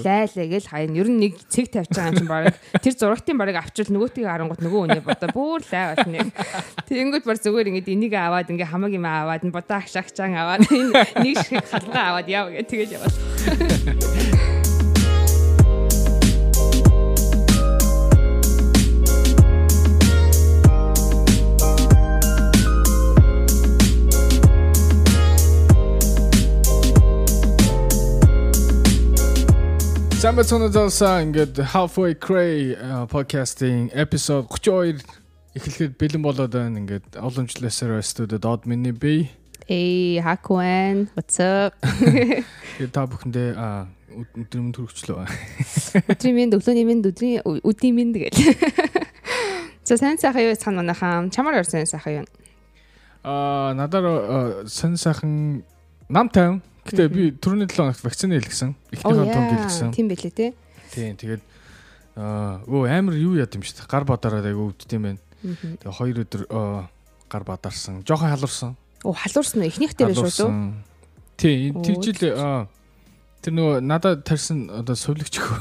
лайлаа гэл хаяа. Ер нь нэг цэг тавьж байгаа юм чинь баг тэр зурагтын барыг авчвал нөгөөтгийг харангууд нөгөө үний бодоо бүр лай болно тэгэнгүүт бар зүгээр ингээд энийг аваад ингээ хамаг юм аваад бодоо агшаагчаан аваад нэг шиг халгаа аваад яв гэ. Тэгэл яваад Самбат сонодолса ингээд Halfway Cray подкастын эпизод 32 эхлэхэд бэлэн болоод байна. Ингээд уламжлалсаар студид од миний би. Hey, Hakwan, what's up? Тэгээд та бүхэндээ өдрийн мэнд хүргэчлөө. Өдрийн мэнд, өглөөний мэнд, өдрийн үдийн мэнд гэл. За сайн сайхан юу цаана манайхаа чамаар орсон сайхан юу? Аа, надаар сайн сайхан нам тайван Гэтэ би түрүүний 7 хоногт вакцины хэлгэсэн. Эхнийхээ тонг хэлгэсэн. Тийм байлээ те. Тийм тэгээд аа өө амар юу яд юм шүү дээ. Гар бадараад айгу өвддөм юм байна. Тэгээ хоёр өдөр гар бадарсан. Жохон халуурсан. Оо халуурсан уу? Эхнийх дээр шүү дээ. Тийм тэгжил аа Тэр нөгөө надад тарьсан одоо сувлагч хөө.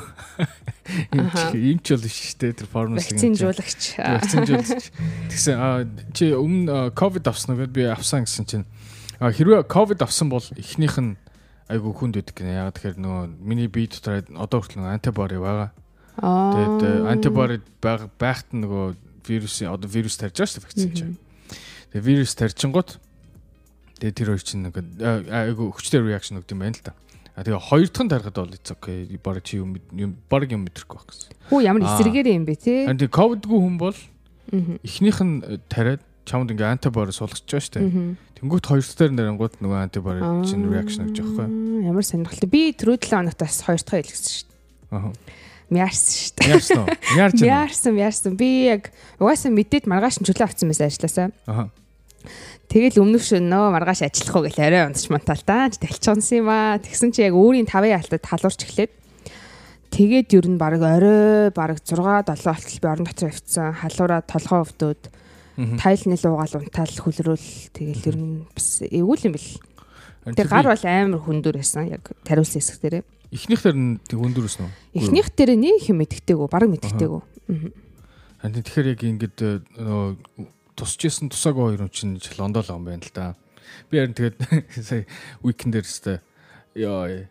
Ийм ч бол биш шүү дээ тэр формулс. Вакцинжуулагч. Вакцинжуулагч. Тэгсэн чи өмнө ковид авсан уу гэд би авсан гэсэн чинь хэрвээ ковид авсан бол эхнийх нь айгу хүнд байдаг гэнэ. Яг тэгэхээр нөгөө миний бие дотор одоо хүртэл антибори байгаа. Тэгээд э, антибори байхад нь нөгөө вирусын одоо вирус тарьж байгаа шүү вакцин чинь. Тэгээд вирус тарьчингууд тэгээд тэр хоёр чинь нөгөө айгу хүчтэй реакшн өгд юм байна л да. А тэгээ хоёр дахь нь тарихад бол okay. Бараг чи юм бараг юм мэдрэхгүй байх гэсэн. Хүү ямар эсрэгээр юм бэ те? А тэгээ ковидгүй хүн бол эхнийх нь э, тариад чамд ингээ антибори суулгаж байгаа шүү дээ. Тэнгүүт хоёр дахь нэрангууд нөгөө антибори чин реакшн гэж байгаа байхгүй. Ямар сонирхолтой. Би түрүү 7 хоногт бас хоёр дахь хэлсэн шүү дээ. Аа. Мяарсан шүү дээ. Мяарсан уу? Мяарч байна. Мяарсан, мяарсан. Би яг угаасаа мэдээд маргааш нь чөлөө авцсан байсан ажилласаа. Аа. Тэгэл өмнөх шөнө нөө маргааш ажиллах уу гэл арай унтч мантал да. Талчсан юм аа. Тэгсэн чи яг өөрийн тавын алтад халуурч эхлээд тэгээд ер нь баг орой баг 6 7 болтол би орон дотор авцсан. Халуураа толгоо өвдөөд тайлны луугаал унтаал хөлрөөл тэгэл ер нь бас эвгүй юм бэл. Тэг гар бол амар хөндөр байсан яг тариулсан хэсэг дээрээ. Эхнийх дээр нь тэг хөндөр байсан уу? Эхнийх дээр нэг юм мэддэгтэйгүү, бараг мэддэгтэйгүү. Харин тэгэхээр яг ингэдэг э, нөгөө тусч исэн тусаагүй хоёр хүн чинь лондоо л юм байна л да. Би харин тэгээд сая уикенд дээр өстэй ёо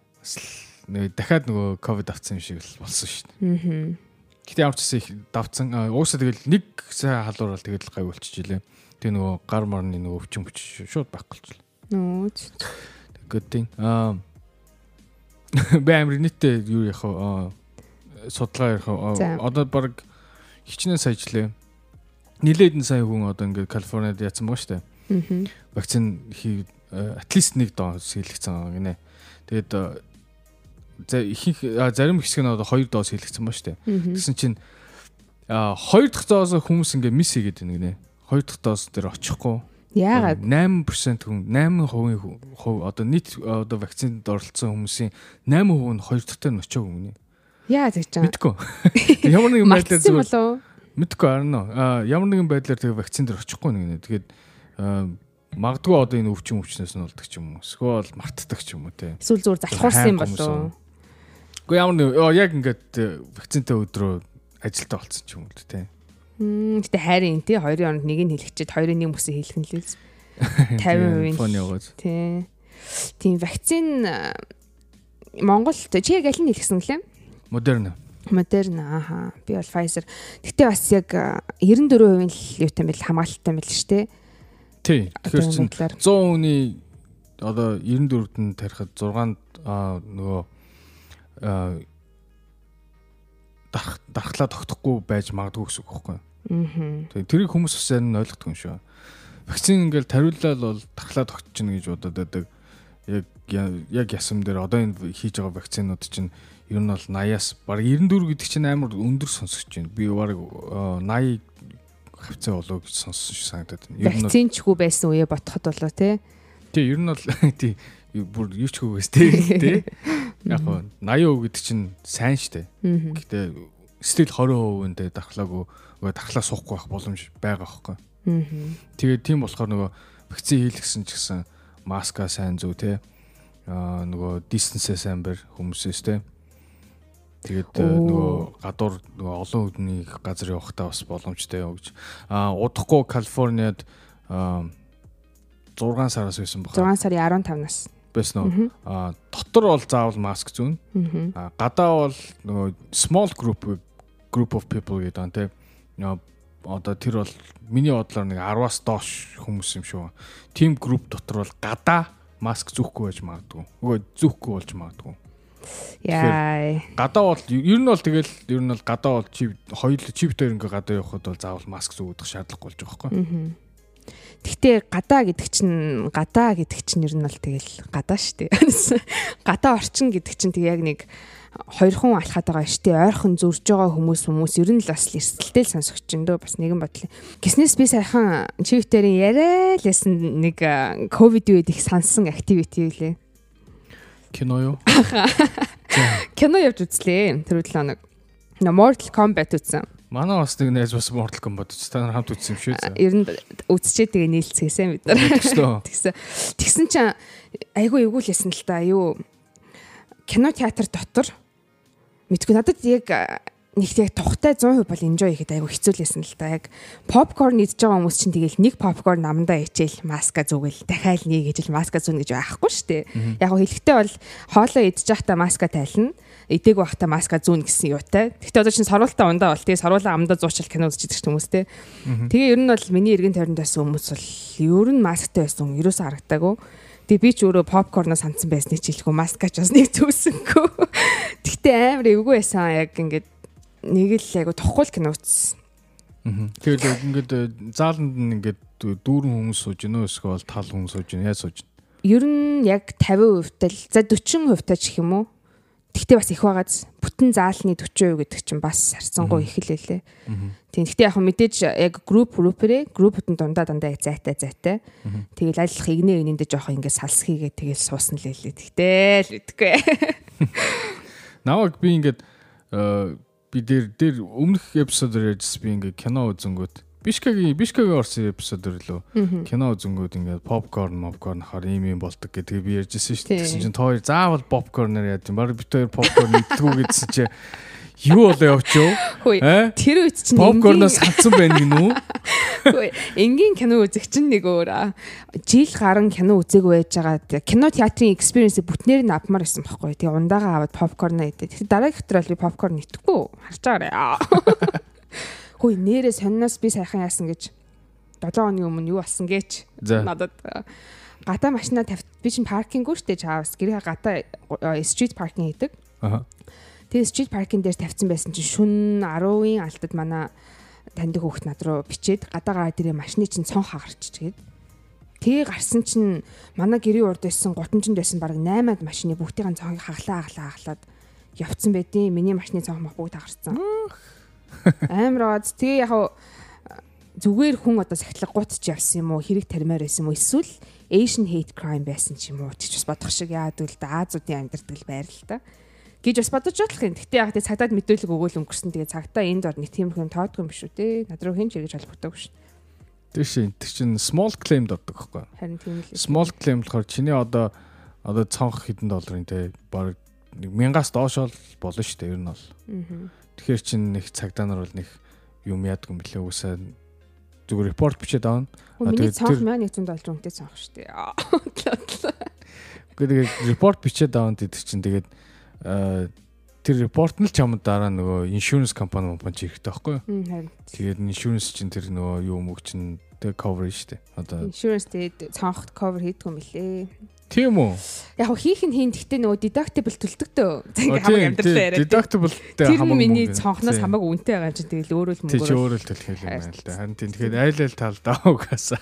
нэг дахиад нөгөө ковид авсан юм шиг болсон шүү дээ. Аа. Гэтэ ямар ч гэсэн их давцсан. Уусаа тэгэл нэг сая халуурал тэгэл гай болчихжээ. Тэгээ нөгөө гар марны нөгөө өвчин бүч шууд байхгүй болчихлоо. Нөө. Good thing. Аа баймэр нийтээ юу яах вэ? Судлаа ярих? Одоо баг хичнээн саяжлаа. Нилээдэн сая хүн одоо ингээд Калифорнид яцсан байгаа шүү дээ. Аа. Вакцин хий least нэг хийлгэсэн байгаа гинэ. Тэгээд ихэнх зарим хэсэг нь одоо 2 доос хийлгэсэн ба штэ. Тэгсэн чинь а 2 дахь доос хүмүүс ингээ мис хийгээд байна гинэ. 2 дахь доос дээр очихгүй. Яагаад 8% хүн 8% хувь одоо нийт одоо вакцинд оролцсон хүмүүсийн 8% нь 2 дахь дээр нь очиагүй гинэ. Яа гэж чам. Мэдгүй. Ямар нэгэн байдлаар зүгээр мэдгүй арна. А ямар нэгэн байдлаар тэгээ вакцин дээр очихгүй нэгнэ. Тэгээд магадгүй одоо энэ өвчин өвчнөөс нь болдог ч юм уу. Эсвэл мартдаг ч юм уу те. Эсвэл зүгээр залхуурсан юм болов. Гэхдээ ямар нэг яг ингээд э, вакцинтай өдрөө ажилтаа болцсон ч юм уу тий. Мм гэтээ хайрын тий хоёрын хооронд нэг нь хэлчихээд хоёрын нэг мөсөө хэлэх нь л 50% фон яваад. Тий. Тийм вакцин э, Монголд чи яг аль нь хэлсэн гэлээ? Модерна. Модерна ааха. Би бол Pfizer. Гэтэ бас яг 94% э, л юутай мэл хамгаалалттай мэл шүү дээ. Тий. Тэгэхээр чин 100 хүний одоо 94-д нь тарихад 6 нөгөө дарах дархлаа тогтохгүй байж магадгүй гэсэн үг байхгүй юу? Аа. Тэрийг хүмүүс бас сайн ойлгодог юм шүү. Вакцин ингээл тариуллал бол дархлаа тогтчихно гэж бодоод байдаг. Яг яг ясам дээр одоо энэ хийж байгаа вакцинууд чинь ер нь бол 80-аас баг 94 гэдэг чинь амар өндөр сонсогч байна. Би баг 80 хавцаа болоо гэж сонссон шиг санагдаад байна. Ер нь вакцинчгүй байсан үе ботход болоо тий. Тий, ер нь бол тий бүр юу ч хөөс тий. Яг гоо 80% гэдэг чинь сайн штэ. Гэхдээ стил 20% энэ дархлаагүй нөгөө дархлаа суухгүй байх боломж байгаа байхгүй. Тэгээд тийм болохоор нөгөө вакцин хийлгсэн ч гэсэн маска сайн зүү те. Аа нөгөө дистанцээ сайн бэр хүмүүсээс те. Тэгээд нөгөө гадуур нөгөө олон хүдний газар явахтаа бас боломжтой юу гэж. Аа удахгүй Калифорниад 6 сараас байсан баг. 6 сарын 15-наас байсан уу? Аа дотор бол заавал маск зүүн. Аа гадаа бол нөгөө small group group of people гэдэг нь тийм одоо тэр бол миний бодлоор нэг 10-аас доош хүмүүс юм шүү. Тим групп дотор бол гадаа маск зүүхгүй байж магадгүй. Үгүй зүүхгүй болж магадгүй. Яа. Гадаа бол ер нь бол тэгэл ер нь бол гадаа бол чи хоёул чип дээр ингээ гадаа явхад бол заавал маск зүүгдэх шаардлага болж байгаа байхгүй. Гэхдээ гадаа гэдэг чинь гадаа гэдэг чинь ер нь бол тэгэл гадаа шүү дээ. Гадаа орчин гэдэг чинь тэг яг нэг хоёр хүн алхаад байгаа шүү дээ. Ойрхон зурж байгаа хүмүүс хүмүүс ер нь л бас эрсдэлтэй л сонсогч юм дөө бас нэгэн бодлоо. Гиснээс би сайхан чивтэрийн яриа л ясан нэг ковид үед их сансан активити үлээ. Кино юу? Кино явж үзлээ. Тэр үл нэг Mortal Kombat үзсэн. Манай бас нэг найз бас Mortal Kombat үзсэн. Та нар хамт үзсэн юм шүү дээ. Ер нь үзчихэд тэгээ нийлцгээсэн бид нар. Тэгсэн. Тэгсэн чинь айгүй эйгүүл ясан л та юу кино театр дотор мэдгүй надад яг нэг яг тухтай 100% бол enjoy хийхэд айгүй хэцүүлсэн л да. Яг попкорн идж байгаа хүмүүс чинь тэгэл нэг попкорн намдаа ичээл маска зүгэл дахиад нэг ижил маска зүүн гэж байхгүй шүү дээ. Яг хэлэхдээ бол хоолоо идж байхдаа маска тайлна эдэг байхдаа маска зүүн гэсэн юутай. Гэхдээ одоо чинь саруултаа ундаа бол тэгээ саруулаа амдаа зуучил кино үзэж идэх хүмүүс те. Тэгээ ер нь бол миний эргэн тойронд байсан хүмүүс бол ер нь масктай байсан ерөөсөө харагдаагүй. Тэгээ би ч өөрөө попкорно сансан байсныг ч хэлэхгүй маскач бас нэг зүүсэнгүү. Тэгтээ амар эвгүй байсан яг ингээд нэг л айгу тухгүй кино үзсэн. Тэгэхээр ингээд э, зааланд нь ингээд дүүрэн хүмүүс сууж гинөө эсвэл тал хүмүүс сууж гинөө яаж сууж гинөө? Ер нь яг 50% тал за 40% таа ч гэх юм уу? Тэгтээ бас их байгааз бүтэн заалны 40% гэдэг чинь бас харцангуй их л лээ. Тийм. Тэгтээ яг мэдээж яг групп группэрээ группүүдэн дундаа дандаа зайтай зайтай. Тэгэл алилах игнэ игнэндээ жоох ингээд салс хийгээ тэгэл суусан л лээ. Тэгтээ л үтгэхгүй. Наваг би ингээд э, би дээр дээр өмнөх эпизодоор ярьжс би ингээд кино үзэнгүүт Бишкагийн Бишкагийн орсон эпизод өрлөө. Кино үзэнгүүд ингээд попкорн, попкорн хаар ийм юм болдог гэдэг би ярьжсэн шүү дээ. Тэгсэн чинь тоор заавал попкорноор яа гэм. Бараг бит хоёр попкорн идтгүү гэдсэн чинь юу болоо явчөө? Э? Тэр үед чинь попкорноос хатсан байна гинүү? Хөөе, энгийн кино үзэх чинь нэг өөр. Жил гарan кино үзээгүй байж байгаа. Кино театрын experience бүтнээр нь авмаар байсан байхгүй. Тэгээ ундаагаа аваад попкорн идэ. Дараагийн хэтрэл би попкорн идэхгүй. Харж байгаарай. хөөе нэрээ сонноос би сайхан яасан гэж 7 оны өмнө юу болсон гэж надад гатаа машинаа тавь би чинь паркинггүй штэ чаавс гэрээ гатаа стрит паркинг хийдэг. Аа. Тэгээ стрит паркинг дээр тавьсан байсан чинь шүн 10-ын алтад манай таньдаг хүүхд над руу бичээд гадаа гараад ирээ машины чинь цон хагарч гээд Тэгээ гарсан чинь манай гэрийн урд байсан гутамжинд байсан баг 8-ад машины бүгдийн цонхыг хаглаа хаглаа хаглаад явцсан байдیں۔ Миний машины цонх мах бүгд хагарсан. Амар аац. Тэгээ яг зүгээр хүн одоо сахилга гутч явсан юм уу? Хэрэг тармаар байсан юм уу? Эсвэл Asian hate crime байсан ч юм уу? Ч бас бодох шиг яадаг л да Азуудын амьдардаг л байр л та гэж бас бодож бодлох юм. Гэтэ яг тэ цагтаад мэдүүлэг өгөөл өнгөрсөн. Тэгээ цагтаа энд ор нэг тийм юм тоодгүй юм биш үү те. Над руу хэн ч ингэж холбогддог шүү дээ. Тэр шин тэр чин small claim доддог байхгүй. Харин тийм л. Small claim болохоор чиний одоо одоо цонх хэдэн долларын те баг нэг мянгаас доош болно шүү дээ ер нь бол. Аа. Тэгэхээр чин нэг цагдаа нар бол нэг юм яадаг юм бэлээ үгүйсээ зүгээр репорт бичээд авна. Тэгээд цонх 1100 доллар үнэтэй цонх шүү дээ. Тэгээд репорт бичээд авна гэдэг чинь тэгээд тэр репорт нь л чамд дараа нөгөө иншүрэнс компани компани ч ирэхтэй байхгүй юу? Тэгээд иншүрэнс чинь тэр нөгөө юу мөг чинь тэг coverage штэ. Одоо insurance тэгээд цонхт cover хийдэг юм билээ. Тийм үү? Яг хийх нь хийн гэхдээ нөгөө deductible төлдөг дөө. Ингээ хамаг амьдралаа яриад. Deductible дээр хамаг миний цонхноос хамаг үнэтэй байгаа чинь тэгэл өөрөө л мөнгөөр. Тий өөрөө л төлөх юм байна л да. Харин тийм тэгэхээр айл айл талдаа угаасаа.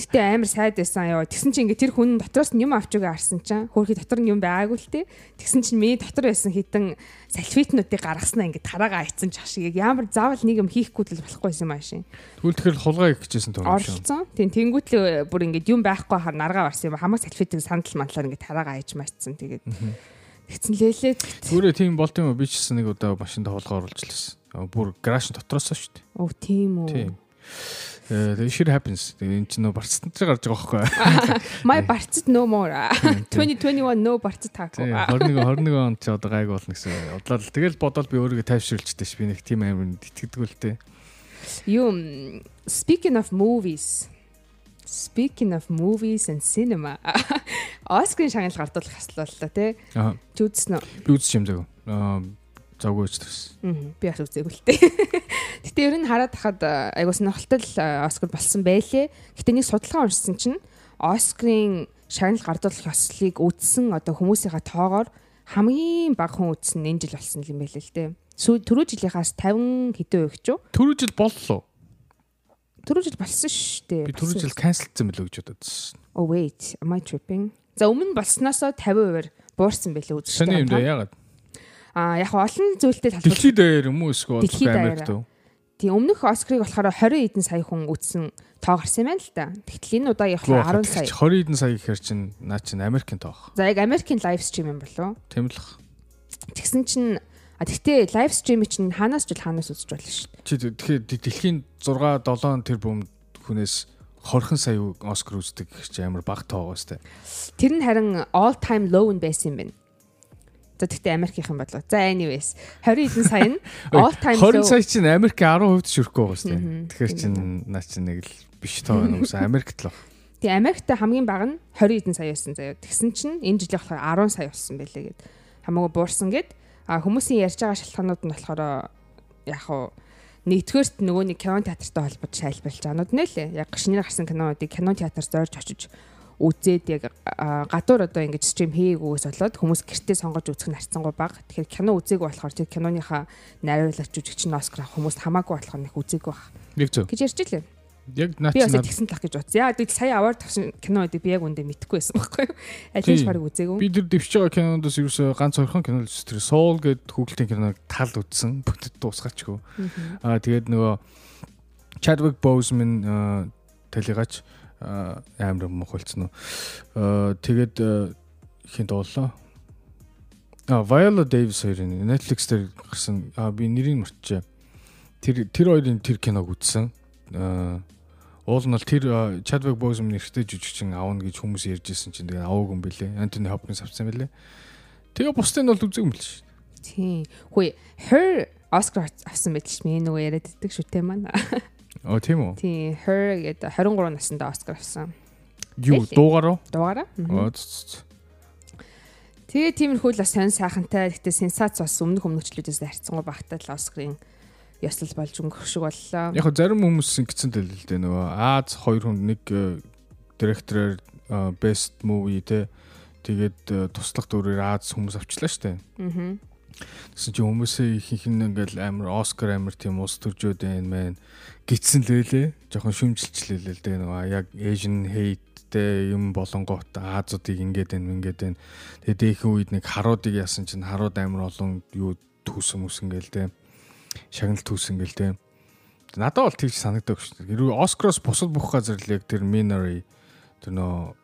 Гэтэ амар сайд байсан ёо. Тэгсэн чинь ингээ тэр хүн дотроос юм авч өгөө харсан чинь хөөрхи дотор нь юм байгаагүй л те. Тэгсэн чинь миний дотор байсан хитэн салфетнуудыг гаргаснаа ингээд тараагаа айцсан ч шиг ямар заавал нэг юм хийхгүй л болохгүй юм аашин. Тэгвэл тэгэхээр хулгай их гэжсэн юм шиг. Оролцсон. Тийм тэнгуүтлээ бүр ингээд юм байхгүй хаар наргаа барсан юм хамаг салфетыг сандал манлаар ингээд тараагаа айж маачсан тэгээд тэгсэн лээлээ. Түрээ тийм болт юм уу? Би ч гэсэн нэг удаа машинд хулгай оруулж лээсэн. Бүр гараж дотроос шүү дээ. Оо тийм үү. Тийм. Тэгээ shit happens. Тэгээ эн чинь нөө барцсан ч гарч байгаа байхгүй. My барцд no more. 2021 no барцд таах. 21 21 онд ч одоо гайг болно гэсэн. Бодлоо тэгэл бодоод би өөрийгөө тайвшруулчихдээ ш. Би нэг тим амир итгэдэг л тээ. Юу speaking of movies Speaking of movies and cinema. Оскарын шагнал гардуулах та тий. Аа. Чи үзсэн үү? Би үзчих юм заяа. Аа завгүй үзчихсэн. Аа. Би бас үзээгүй л дээ. Гэтэ ер нь хараад хахад айгуу сонирхолтой Оскар болсон байлээ. Гэтэ нэг судалгаа уншсан чинь Оскарын шагнал гардуулах ёслыг үзсэн одоо хүмүүсийнхаа тоогоор хамгийн бага хүн үзсэн энэ жил болсон юм байлээ л дээ. Түрүү жилийнхаас 50 хэдэн үе гэж юу? Түрүү жил боллоо. Түрүү жил болсон шүү дээ. Би түрүү жил канселдсан билүү гэж бодсон. Oh wait, am I tripping? За өмнө болсноос 50%-аар буурсан байлээ үзэж байна. Сони юм даа яагаад? Аа яг олон зүйлтэй талбар. Дэлхийд даяар юм уу эсвэл Америкт үү? Тийм өмнөх Оскарыг болохоор 20 эдэн сая хүн үзсэн тоо гарсан юм байна л да. Тэгтэл энэ удаагийн болохоор 10 сая. 20 эдэн сая гэхэр чинь наа чинь Америкийн тоох. За яг Америкийн лайв стрим юм болов уу? Тийм л. Тэгсэн чинь А тэгтээ лайв стрим чинь ханаас ч ханаас үзэж болно шүү дээ. Чи тэгэхээр дэлхийн 6 7 тэрбум хүнээс 20 сая Оскар үздэг чи амар бага тоо байгаа сте. Тэр нь харин all time low нь байсан юм байна. За тэгтээ Америкийнхан бодлоо. За anyways 20 хэдэн сая нь all time 20 сая чинь Америк 10% шүрхгүй байгаа сте. Тэгэхээр чин наа чи нэг л биш тоо байна уусаа Америкт л. Тэгээ Америкт хамгийн бага нь 20 хэдэн сая байсан заяа. Тэгсэн чинь энэ жилийн болохоор 10 сая болсон байлээ гэд. Хамаагүй буурсан гэд. А хүмүүсийн ярьж байгаа шалтгаанууд нь болохоор яг хуу нэгдүгээрт нөгөө нэг кино театртай холбоотой шайлбарлаж байгаа нууд нэлээ. Яг шинээр гарсан кинонуудыг кино театрт зорж очиж үзээд яг гадуур одоо ингэж стрим хийгээгүйс болоод хүмүүс гэртээ сонгож үзэх нь харцсангуй баг. Тэгэхээр кино үзээгүй болохоор тэр киноныхаа найруулагч жүжигч нь Оскар авах хүмүүс хамаагүй болохоор нэг үзээгүй баг. Яг зөв. гэж ярьж илээ. Яг наач би бас тэгсэн талах гэж бодсон. Яа гэвэл сая аваар тавсан кино гэдэг би яг үндэ мэдэхгүй байсан байхгүй юу? Аль нь барыг үзээгүй. Би тэр дэвшиж байгаа киноноос ерөөсөө ганц орхон кино л тэр Soul гэдэг хүүхэлдэйн киног тал үзсэн. Бүтэд дуусгаачихгүй. Аа тэгээд нөгөө Chadwick Boseman талигач амар мохолцсон уу. Аа тэгээд хин дуулаа. А Viola Davis хоёрын Netflix дээр гарсан. А би нэрийг мартчихжээ. Тэр тэр хоёрын тэр киног үзсэн. Аа Уул нь бол тэр Chadwick Boseman нэрхтээ жүжигчин аавна гэж хүмүүс ярьж ирсэн чинь тэгээ аваагүй юм бэлээ. Anthony Hopkins авсан бэлээ. Тэгээ бусдын бол үзег юм л шүү. Тийм. Хөөе, Her Oscar авсан байт ч мэн нөгөө яриад иддэг те маань. Оо тийм үү? Тийм, Her гэдэг 23 наснда Oscar авсан. Юу, дуугаар уу? Дуугаараа. Оо. Тэгээ тиймэрхүү л сонь сайхантай. Гэтэ сенсац бас өмнөх өмнөчлүүдээс харьцангуй багтаа л Oscar-ын ёслол болж өнгөрөх шиг боллоо. Яг зарим хүмүүс ингэсэн тэл л дээ нөгөө Аз хоёр хүн нэг э, директороор э, best movie те тэгээд э, туслах дүрээр Аз хүмүүс авчлаа штэ. Аа. Тэгсэн чи хүмүүсээ ихэнх нь ингээл амар Оскар амар тийм ус төржөөд байна мэн гитсэн л байлээ. Жохон шүмжилчлээ л дээ нөгөө яг Asian hate те юм болонгоот Азуудыг ингээд байна ингээд байна. Тэгээд дээхэн үед нэг харуудыг яасан чинь харууд амар олон юу түүсэн мүсэн гээл те шагнал түүсэн гэл те. Надад бол тэгж санагддаг шүү дээ. Хэрвээ Оскароос бусад бүх газар л яг тэр Minari тэр нөө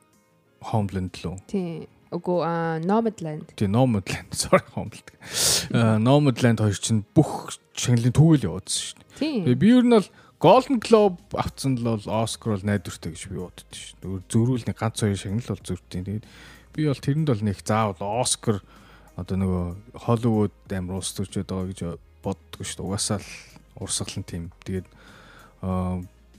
Homeland лөө. Тийм. Үгүй а Nomadland. Тийм Nomadland. Sorry Homeland. Nomadland хоёр чинь бүх шагналын түгэл явуулсан шүү. Тэгээ би ер нь бол Golden Globe авцсан л бол Оскар бол найдвартай гэж би боддоо шүү. Зөрүүл нэг ганц хоёр шагнал бол зүрхтэй. Тэгээд би бол тэрэнд бол нэг заавал Оскар одоо нөгөө Hollywood амир уус төрчөөд байгаа гэж боддгоо шүү дээ. Угаасаа л урсгалан тийм. Тэгээд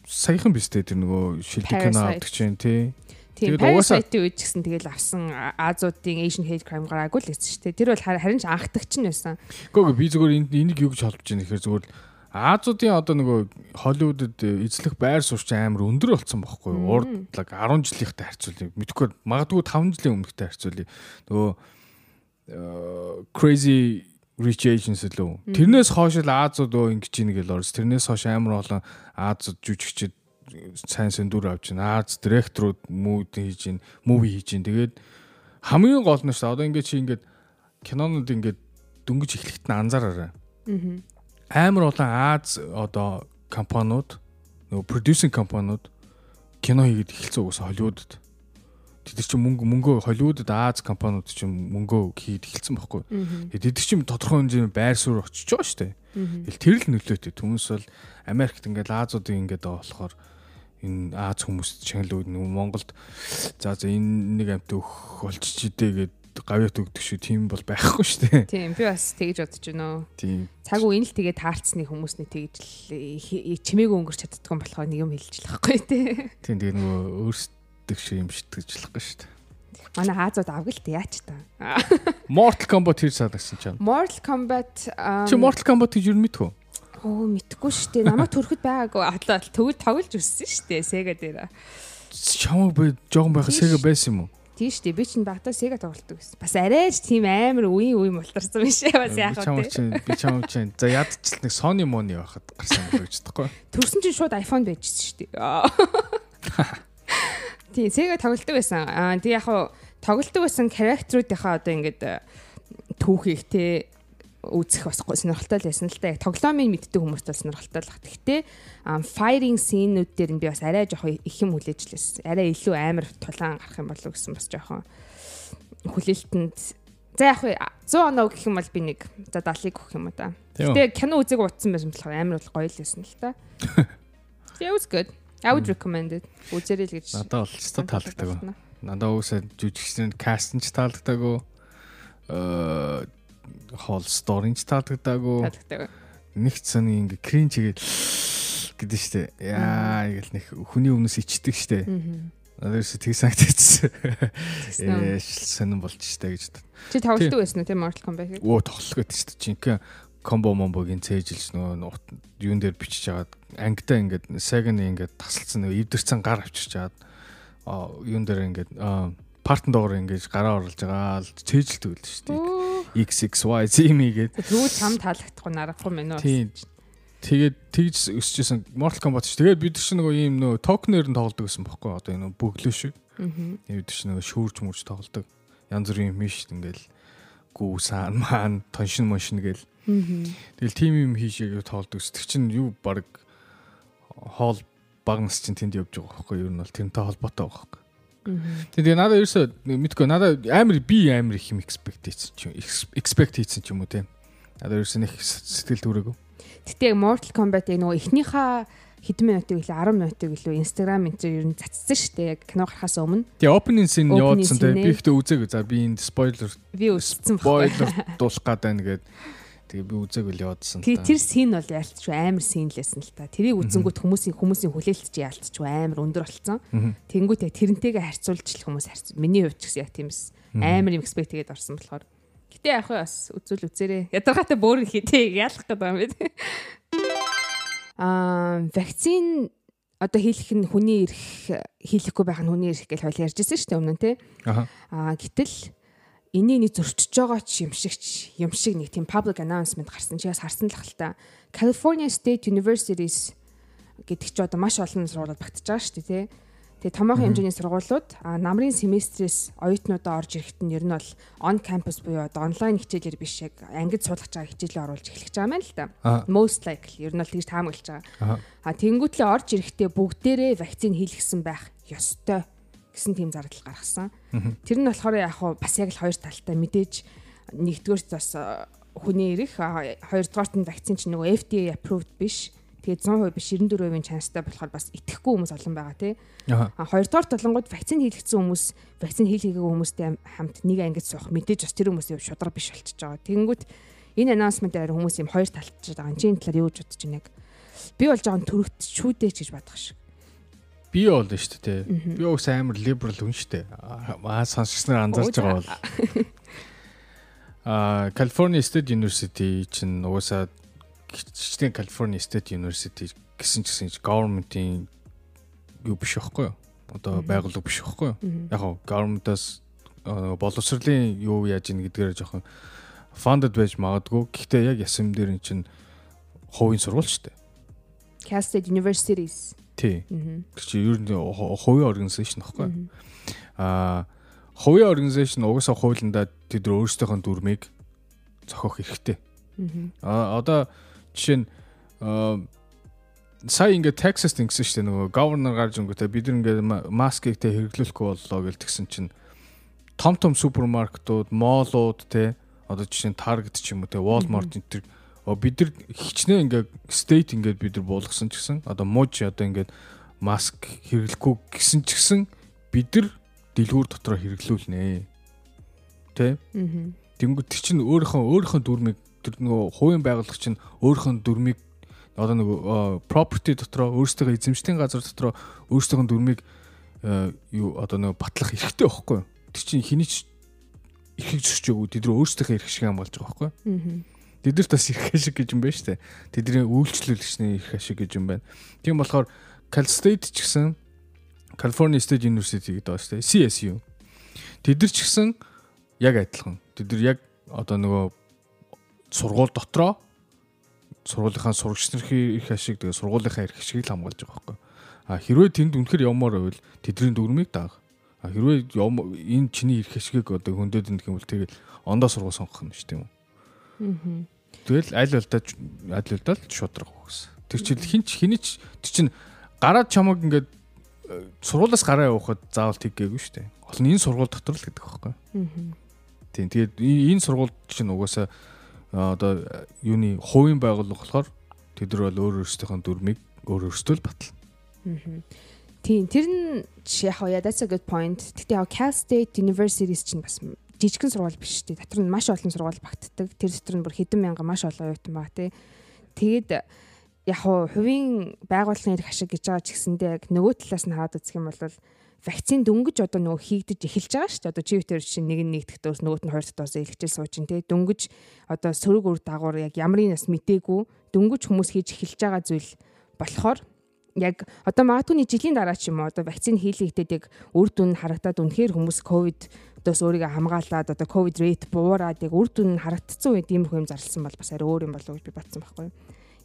саяхан биз дээ тэр нөгөө шилдэг кино авдаг чинь тий. Тэгээд Parasite-ийн үед ч гэсэн тэгэл авсан Азуудын Asian hate crime гараагүй л гэсэн шүү дээ. Тэр бол харин ч анхдагч нь байсан. Гэхдээ би зүгээр энийг юу гэж холбож байна гэхээр зүгээр Азуудын одоо нөгөө Холливуудад эзлэх байр суурь амар өндөр болсон байхгүй юу? Урдлаг 10 жилийнхтэй харьцуулъя. Мэдхгүй магадгүй 5 жилийн өмнөхтэй харьцуулъя. Нөгөө crazy Rich Asians лөө. Тэрнээс хойш л Азууд өө ингэж ийн гэл орс. Тэрнээс хойш амар олон Азууд жүжигчд сайн сэндүр авч байна. Аз директорууд мууд хийж байна, муви хийж байна. Тэгээд хамгийн гол нь шүү. Одоо ингээд чи ингээд кинонууд ингээд дөнгөж эхлэхэд нь анзаараарай. Амар олон Аз одоо компаниуд нөгөө продюсинг компаниуд кино хийгээд эхэлсэн угсаа Холливуудад. Тэд чинь мөнгө мөнгөө Холливуудад Аз компаниуд чинь мөнгөө хийд эхэлсэн байхгүй. Тэд чинь тодорхой хэмжээний байр суурь очиж байгаа шүү дээ. Тэр л нөлөөтэй. Хүмүүс бол Америкт ингээд Азуудын ингээд болохоор энэ Аз хүмүүст чангалууд нөгөө Монголд за за энэ нэг амт өөх болчих идэ гэд гавьяат өгдөг шүү. Тийм бол байхгүй шүү дээ. Тийм би бас тэгж бодож байна. Тийм. Цаг үеийн л тэгээ таарцны хүмүүсний тэгж л чимээгүй өнгөрч чаддаг юм болохоор нэг юм хэлж л байхгүй тий. Тийм тэгээ нөгөө өөрсдөө гэдэг шиг юм шитгэжлахгүй шүү дээ. Манай Азууд авгалт яач та. Mortal Kombat хийж садагсан ч юм. Mortal Kombat Чи Mortal Kombat гэж юу мэдв үү? Оо мэдгүй шүү дээ. Намайг төрөхөд байгаагүй. Атлаа төгөл тоглож өссөн шүү дээ. Sega дээр. Чамаг би жоохон байхад Sega байсан юм уу? Тийм шүү дээ. Би чинь багтаа Sega тоглолдог гэсэн. Бас арайч тийм амар үеийн үе мултарсан биш ээ. Бас яах вэ? Би чамаг чинь за ядчил нэг Sony Money байхад гарсан гэж бодохгүй. Төрсөн чинь шууд iPhone байжсэн шүү дээ. Тийм, Sega тоглолдог байсан. Аа тий яг хаа тоглолдог байсан характеруудынхаа одоо ингээд э, түүхийг те үзэх бас сонирхолтой л байсан л да. Яг тоглоомын мэддэг хүмүүст бол сонирхолтой л баг. Гэхдээ firing scene-үүд дээр нь би бас арай жоохон их юм хүлээж лээс. Арай илүү амар тулаан гарах юм болов гэсэн бас жоохон хүлээлтэнд За яг 100 оноо гэх юм бол би нэг за 70-ыг өгөх юм уу да. Гэтэ кино үзег утсан байсан болохоор амар бол гоё л байсан л та. Yeah, it was good. I would recommend it. Үзэрэй л гэж. Надад ч таалагддаг. Надад уусаа жүжигчдийн каст нь ч таалагддаг. Э хол сторинч таалагддаг. Нэг цаны ингээ крин чигээд гэдэг штэ. Яа ингээл нэг хүний өмнөөс ичдэг штэ. Надад ерөөсө тийг санагдчихсан. Ээ сонирн болж штэ гэж. Чи тоглолтог байсан уу тийм Mortal Kombat-ийг? Оо тоглох гэдэг штэ. Жинхэнэ комбо момбогийн цээжилж нөгөө юун дээр бичиж агаад ангидаа ингээд Sega-ны ингээд тасалсан нөгөө эвдэрсэн гар авчирч агаад юун дээр ингээд партн доогоор ингээд гараа оруулж байгаа л цээжилдэг л шүү дээ. XXY Zimi гэдэг. Тэгвэл чам таалагдахгүй нарахгүй мэн үү? Тийм. Тэгээд тэгж өсөжсэн Mortal Kombat шүү. Тэгээд бид чинь нөгөө ийм нөгөө токнер нь тоглодог гэсэн бохоггүй одоо энэ бөглөө шүү. Аа. Бид чинь нөгөө шүүрж мүрж тоглодог. Янз бүрийн юм биш ингээл гүү саан маан тоншин моншин гээл. Тэгэл тим юм хийшээ тоолдог. Тэг чин юу баг хоол багнас чинь тэнд явж байгаа байхгүй юу? Ер нь бол тэрнтэй холбоотой байгаа байхгүй. Тэгээ надад ерөөсөө мэдгүй надад амар би амар их юм expect хийсэн ч юм expect хийсэн ч юм уу те. Надад ерөөсөө нэг сэтгэл төрөөгөө. Гэтэ Mortal Kombat-ийг нөгөө эхнийхээ хэдэн минутыг илүү 10 минутыг илүү Instagram энэ чинь ер нь цацсан шүү дээ. Яг кино гарахаас өмнө. Тэгээ opening scene явуулсан те. Би ихтэй үзээгүй. За би энэ spoiler. Spoiler дуулах гээд байна гэдэг Тэгээ би үзег үл яваадсан л та. Тэр син бол яалтч амар син лээсэн л та. Тэрийг үзэнгүүт хүмүүсийн хүмүүсийн хүлээлт чи яалтч амар өндөр болцсон. Тэнгүүт яг тэрнтэйгээ харьцуулж л хүмүүс харьц. Миний хувьд ч гэсэн яг тиймс амар юм экспект хийгээд орсон болохоор. Гэтэ яг бас үзүүл үзээрэй. Ядаргаатай бөөр хийтэй яалах гэдэг юм бэ. Аа, вакцин одоо хийх нь хүний ирэх хийхгүй байх нь хүний ирэх гэж хойл ярьжсэн шүү дээ өмнө нь тий. Аа, гэтэл нэг зөрчиж байгаа ч юм шигч юм шиг нэг тийм public announcement гарсан чи бас харсан л хальта California State Universities гэдэг чи одоо маш олон сургуулиуд багтаж байгаа шүү дээ тий. Тэгээ томоохон хэмжээний сургуулиуд намрын семестрээс оюутнуудаа орж ирэхэд нь ер нь бол on campus буюу одоо онлайн хичээлэр биш яг ангид суулгаж байгаа хичээлээ оруулж эхлэх гэж байгаа юм л та. Most likely ер нь бол тэгж таамаглаж байгаа. А тэнгуүтлээ орж ирэхдээ бүгдээрээ вакцин хийлгсэн байх ёстой гэсэн тийм зардал гаргасан. Тэр нь болохоор яг хуу бас яг л хоёр талтай мэдээж нэгдүгээрт бас хүний ирэх хоёрдугаарт нь вакцин чинь нөгөө FDA approved биш. Тэгээд 100% биш 94%-ийн чанстай болохоор бас итгэхгүй хүмүүс олон байгаа тий. Хоёрдугаар толонгууд вакцин хийлгэсэн хүмүүс вакцин хийлгээгүй хүмүүстэй хамт нэг ангид суух мэдээж бас тэр хүмүүсийн шудраг биш болчихж байгаа. Тэгэнгүүт энэ анонсментээр хүмүүс юм хоёр талтж байгаа. Энд талаар юу гэж бодож байна яг. Би бол жоохон төрөгт шүүдээ гэж бодох шиг би бол нь шүү дээ. Би уус амар либерал хүн шүү дээ. Аа сонсогчноор анзаарч байгаа бол аа California State University чинь уусаа гिचтэн California State University гэсэн ч гэсэн government-ийн юу биш байхгүй юу? Одоо байгууллага биш байхгүй юу? Яг гоо government-аас боловсролын юу яаж ийн гэдгээр жоохон funded байж магадгүй. Гэхдээ яг ясам дээр эн чинь хувийн сургууль шүү дээ. Cal State Universities Тий. Тэр чи ер нь хувийн организашн баггүй. Аа хувийн организашн угаасаа хуулиндаа тэд өөрсдийнхөө дүрмийг зохиох хэрэгтэй. Аа одоо жишээ нь сая ингээд Texas ингэсэн шүү дээ нөгөө governor гарч өнгөтэй бид нар ингээд маскыг тэ хэрэглүүлэхгүй боллоо гэж тэгсэн чинь том том супермаркетууд, моолууд те одоо жишээ нь Target ч юм уу те Walmart энэ бид нар хичнээн ингээд state ингээд бид нар буулгасан ч гэсэн одоо мууж одоо ингээд маск хэрэглэхгүй гэсэн ч гэсэн бид нар дэлгүүр дотроо хэрэглүүлнэ. Тэ? Аа. Тэнгүүд чинь өөрийнхөө өөрийнхөө дүрмийг тэр нөгөө хувийн байгууллага чинь өөрийнхөө дүрмийг одоо нөгөө property дотроо өөрсдөө эзэмшлийн газар дотроо өөрсдөө дүрмийг юу одоо нөгөө батлах эрхтэй байхгүй? Тэр чинь хэний ч эрхийг зөрчиж өгөө тэд өөрсдийнхээ эрх шиг хамгаалж байгаа байхгүй? Аа. Тэдэрт бас эрх ашиг гэж юм байна шүү дээ. Тэдний үйлчлүүлэгчний эрх ашиг гэж юм байна. Тийм болохоор Cal State ч гэсэн California State University гэдэг байна шүү дээ. CSU. Тэд нар ч гэсэн яг адилхан. Тэд нар яг одоо нөгөө сургууль дотроо сургуулийнхаа сурагч нарын их ашиг тэгээ сургуулийнхаа эрх ашигыг хамгаалж байгаа байхгүй. А хэрвээ тэнд үнэхээр явмаар байвал тэдний дүрмийг даах. А хэрвээ энэ чиний эрх ашигыг одоо хөндөд энэ гэвэл тэгэл ондоо сургууль сонгох юм шүү дээ. Аа. Тэгэл аль алдаа аль алдаа шудрах гэсэн. Тэр чинь хинч хинич тэр чинь гараад чамаг ингээд э, сургуулаас гараа явахад заавал тэггээгүй шүү дээ. Гол нь энэ сургууль дотор л гэдэг байхгүй. Аа. Тийм тэгээд энэ сургууль чинь угаасаа одоо юуны хувийн байгууллага болохоор тэд нар бол өөр өөрсдийнхөө дүрмийг өөр өөрсдөө л батлна. Аа. Тийм тэр нь яг яа that's a good point. Тэгтээ яг Cal State Universities чинь бас жижигхэн сургууль биш дээ. Дотор нь маш олон сургууль багтдаг. Тэр дотор нь бүр хэдэн мянган маш олон оюутан байгаа тий. Тэгээд яг хувийн байгууллагын эрх ашиг гэж байгаа ч гэсэндээ яг нөгөө талаас нь хараад үзэх юм бол вакцин дөнгөж одоо нөгөө хийгдэж эхэлж байгаа шүү дээ. Одоо чи өвтөр чинь нэг нь нэгдэх дөөс нөгөөт нь хоёр дахь доос илгэжэл сууж ин тэ дөнгөж одоо сөрөг үр дагавар яг ямрын нас мдээгүй дөнгөж хүмүүс хийж эхэлж байгаа зүйл болохоор яг одоо магадгүй жилийн дараа ч юм уу одоо вакцин хийлэгдээд яг үр дүн харагдаад үнэхээр хүмүүс ковид дос өөрийгөө хамгаалаад одоо ковид рейт буураад яг үр дүн харагдсан үед иймэрхүү юм зарласан бол бас арай өөр юм болов гэж би батсан байхгүй юу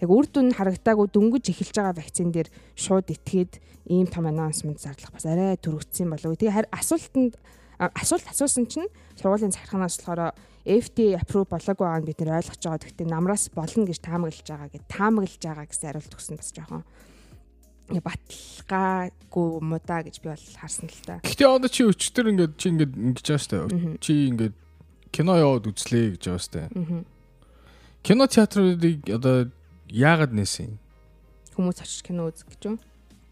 яг үр дүн харагдаагүй дөнгөж эхэлж байгаа вакцин дээр шууд итгээд ийм том анонсмент зарлах бас арай төрөгдсөн болов. Тэгээ асуултанд асуулт асуусан чинь сургуулийн захиргаанаас болохоор FDA approve болоогүй байгааг бид нэр ойлгож байгаа. Гэхдээ намраас болно гэж таамаглаж байгаа гэд таамаглаж байгаа гэсэн хариулт өгсөн бас жоохон баталгаагүй юм уу да гэж би бол харсан л та. Гэхдээ одоо чи өчтөр ингээд чи ингээд ингэж байгаа штэ. Чи ингээд кино яваад үзлээ гэж байгаа штэ. Кино театруудыг одоо яагаад нээсэн? Хүмүүс очиж кино үзэх гэж юу?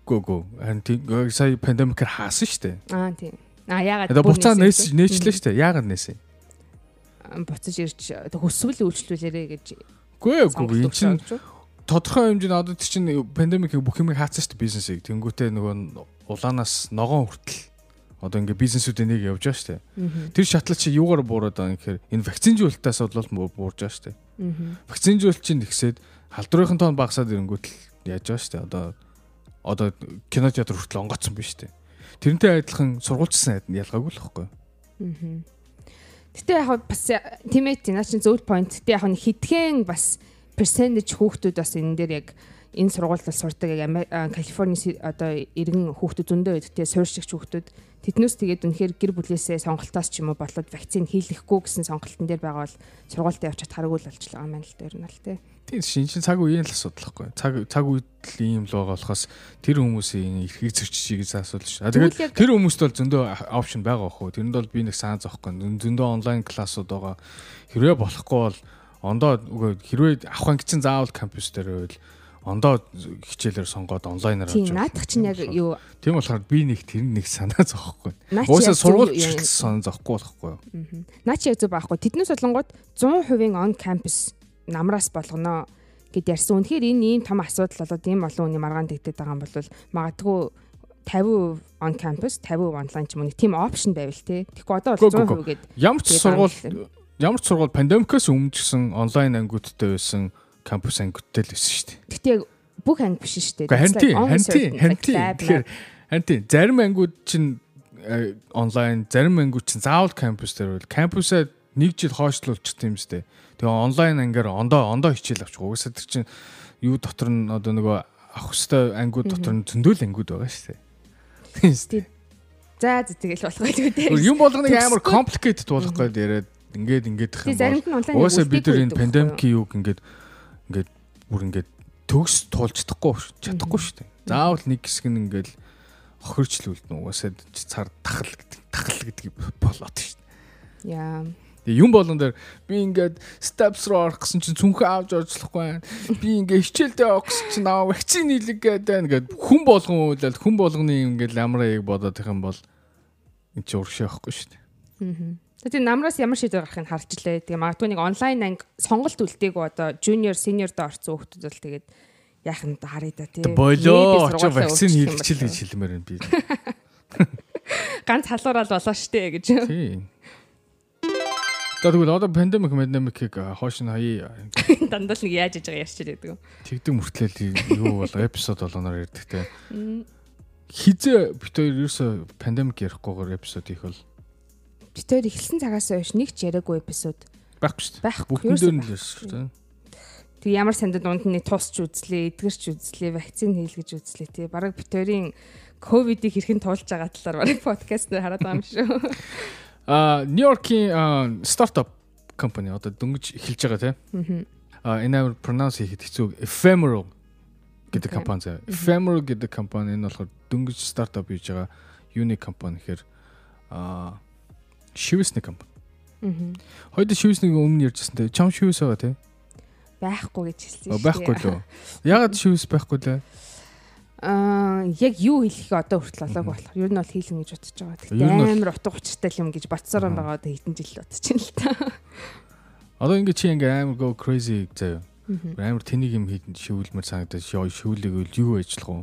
Гөө гөө. Харин тийм сая пандемикээр хаасан дээ. Аа тийм. Аа яагаад Тэгээ буцаа нээч нээчлээ дээ. Яагаад нээсэн? Буцаж ирж хөсвөл үйлчлүүлээрэ гэж. Гүй гүй эн чинь тодорхой хэмжээний одоо тийм чинь пандемикийг бүх юмыг хаацсан шүү дээ бизнесийг. Тэнгүүтээ нөгөө улаанаас ногоон хүртэл одоо ингээ бизнесүүдийн нэг явж байгаа шүү дээ. Тэр шатлал чи юугаар буураад байгаа юм гэхээр энэ вакцинжуулалтаас бол буурж байгаа шүү дээ. Вакцинжуулалт чинь нэгсээд халдварынхан тоон багасаад ирэнгүүт л яаж байгаа шүү дээ. Одоо одоо кино театр хүртэл онгоцсон биш үү? Тэрнтэй адилхан сургуульчсан айд нь ялгаагүй л? Аа. Гэтэ яг бас тимэт наа чин зөв point. Гэтэ яг хитгэн бас percentage хүүхдүүд бас энэ дээр яг энэ сургуульд сурдаг яг Калифорни одоо иргэн хүүхдүүд зөндөө байдаг. Тэгээ суурьшигч хүүхдүүд Тэднээс тэгээд үнэхээр гэр бүлээсээ сонголтоос ч юм уу болоод вакцин хийлгэхгүй гэсэн сонголтын дээр байгаа бол сургуультад явж чадхааргүй л болж байгаа юм байна л дээр нь л тий. Тийм шин шин цаг үеийн л асуудал байхгүй. Цаг цаг үед л ийм л байгаа болохоос тэр хүмүүсийн эрхийг зөрчиж гэж асуулт ш. А тэгээд тэр хүмүүст бол зөндөө опшн байгаа бохоо. Тэрэнд бол би нэг санаа зовхгүй. Зөндөө онлайн классууд байгаа. Хэрвээ болохгүй бол ондоо хэрвээ авах гэсэн заавал кампус дээр байвал ондоо хичээлээр сонгоод онлайнаар авч. Тийм наадах чинь яг юу. Тийм болохоор би нэг тэр нэг санаа зовхгүй. Уусаа сургууль сон зовхгүй болохгүй. Наа чи зөв байхгүй. Тэднээс болонгууд 100% on campus намраас болгоно гэд ярьсан. Үнэхээр энэ ийм том асуудал болоод ийм олон хүний маргаан тэгдэд байгаа юм бол магадгүй 50% on campus 50% онлайн ч юм уу тийм опшн байвал те. Тэгэхгүй одоо бол 100% гээд ямар ч сургууль ямар ч сургууль пандемикээс өмнө ч гэсэн онлайн ангиудтай байсан кампус ангиудтай л байсан шүү дээ. Гэтэ бүх анги биш шүү дээ. Харин тийм, харин тийм, тийм. Тэгэхээр харин тийм зарим ангиуд чинь э, онлайн, зарим ангиуд чинь заавал кампус дээр бол кампусаа нэг жил хойшлуулчих тийм үстэй. Тэгээ онлайн ангиар ондоо ондоо хичээл авчих. Угсаа тэр чинь юу дотор нь одоо нөгөө авах хөстэй ангиуд дотор нь зөндөөл ангиуд байгаа шүү дээ. За за тэгэл болох байлгүй дээ. Юм болгоныг амар complicated болгох гээд яриад ингээд ингээд их юм. Онлайн угаасаа бид нар энэ пандемикийн юг ингээд ингээд бүр ингээд төгс туулж чадахгүй чадахгүй шүү дээ. Заавал нэг хэсэг нь ингээл хохирчлүүлнэ угаасаа цар тахал гэдэг тахал гэдэг болоод шүү дээ. Яа. Тэгээ юм болгон дээр би ингээд steps руу орох гэсэн чинь цүнхээ авч оржлохгүй байна. Би ингээд хичээлдээ авах гэсэн чинь аа вакцины хийлэг гэдэг байна гэд хүн болгон үйлэл хүн болгоны ингээд ламрыг бодоод их юм бол энэ чинь урагшаа авахгүй шүү дээ. Аа. Тэгээ намраас ямар шийдвэр гарахыг харж лээ. Тэгээ магадгүй нэг онлайн анги сонголт үлдээгүү одоо junior senior доо орсон хүмүүс бол тэгээд яах нь харъя да тий. Болоо очоо вакцины хийлгчил гэж хэлмээр байна би. Ганц халуурал болоо штэ гэж. Тий. Тэгвэл одоо пандемик пандемикийг хоош нь хаяа. Дандаа л нэг яаж иж байгаа ярьчих гэдэг. Тэгдэг мөртлөөл юу бол эпизод болгоноор ярьдаг те. Хизээ бит хоёр ерөөсө пандемик ярихгүйгээр эпизод их бол бит хоёр эхэлсэн цагаас хойш нэг ч яриаггүй эпизод байхгүй шүү дээ. Байхгүй. Бүгд дээр нь л шүү дээ. Тэг ямар сандад дунд нь тусч үзлээ, эдгэрч үзлээ, вакцин хийлгэж үзлээ тий. Бараг бит хоёрын ковидыг хэрхэн туулж байгаа талаар бараг подкаст дээр хараад байгаа юм шүү. А Нью-Йоркийн стартап компани одоо дөнгөж эхэлж байгаа тийм. А энэ амар pronounce хийхэд хэцүү ephemeral гэдэг компани заа. Ephemeral гэдэг компани энэ болохоор дөнгөж стартап хийж байгаа юуны компани гэхээр а шивэсний компани. Аа. Хойд шивэснийг өмнө ярьжсэн те. Чам шивэс байгаа те. Байхгүй гэж хэлсэн шүү. Байхгүй лөө. Ягаад шивэс байхгүй лээ? Аа яг юу хэлэх одоо хүртэл олоогүй болохоор ер нь бол хийлэн гэж бодож байгаа. Тэгтээ амар утга учиртай юм гэж батсараа байгаа одоо хэдэн жил байна л та. Одоо ингэ чи ингэ амар go crazy заяа. Амар тэнийг юм хийдэн шивүүлмэр санагдаж шивүүлэг үл юу ажиллах уу?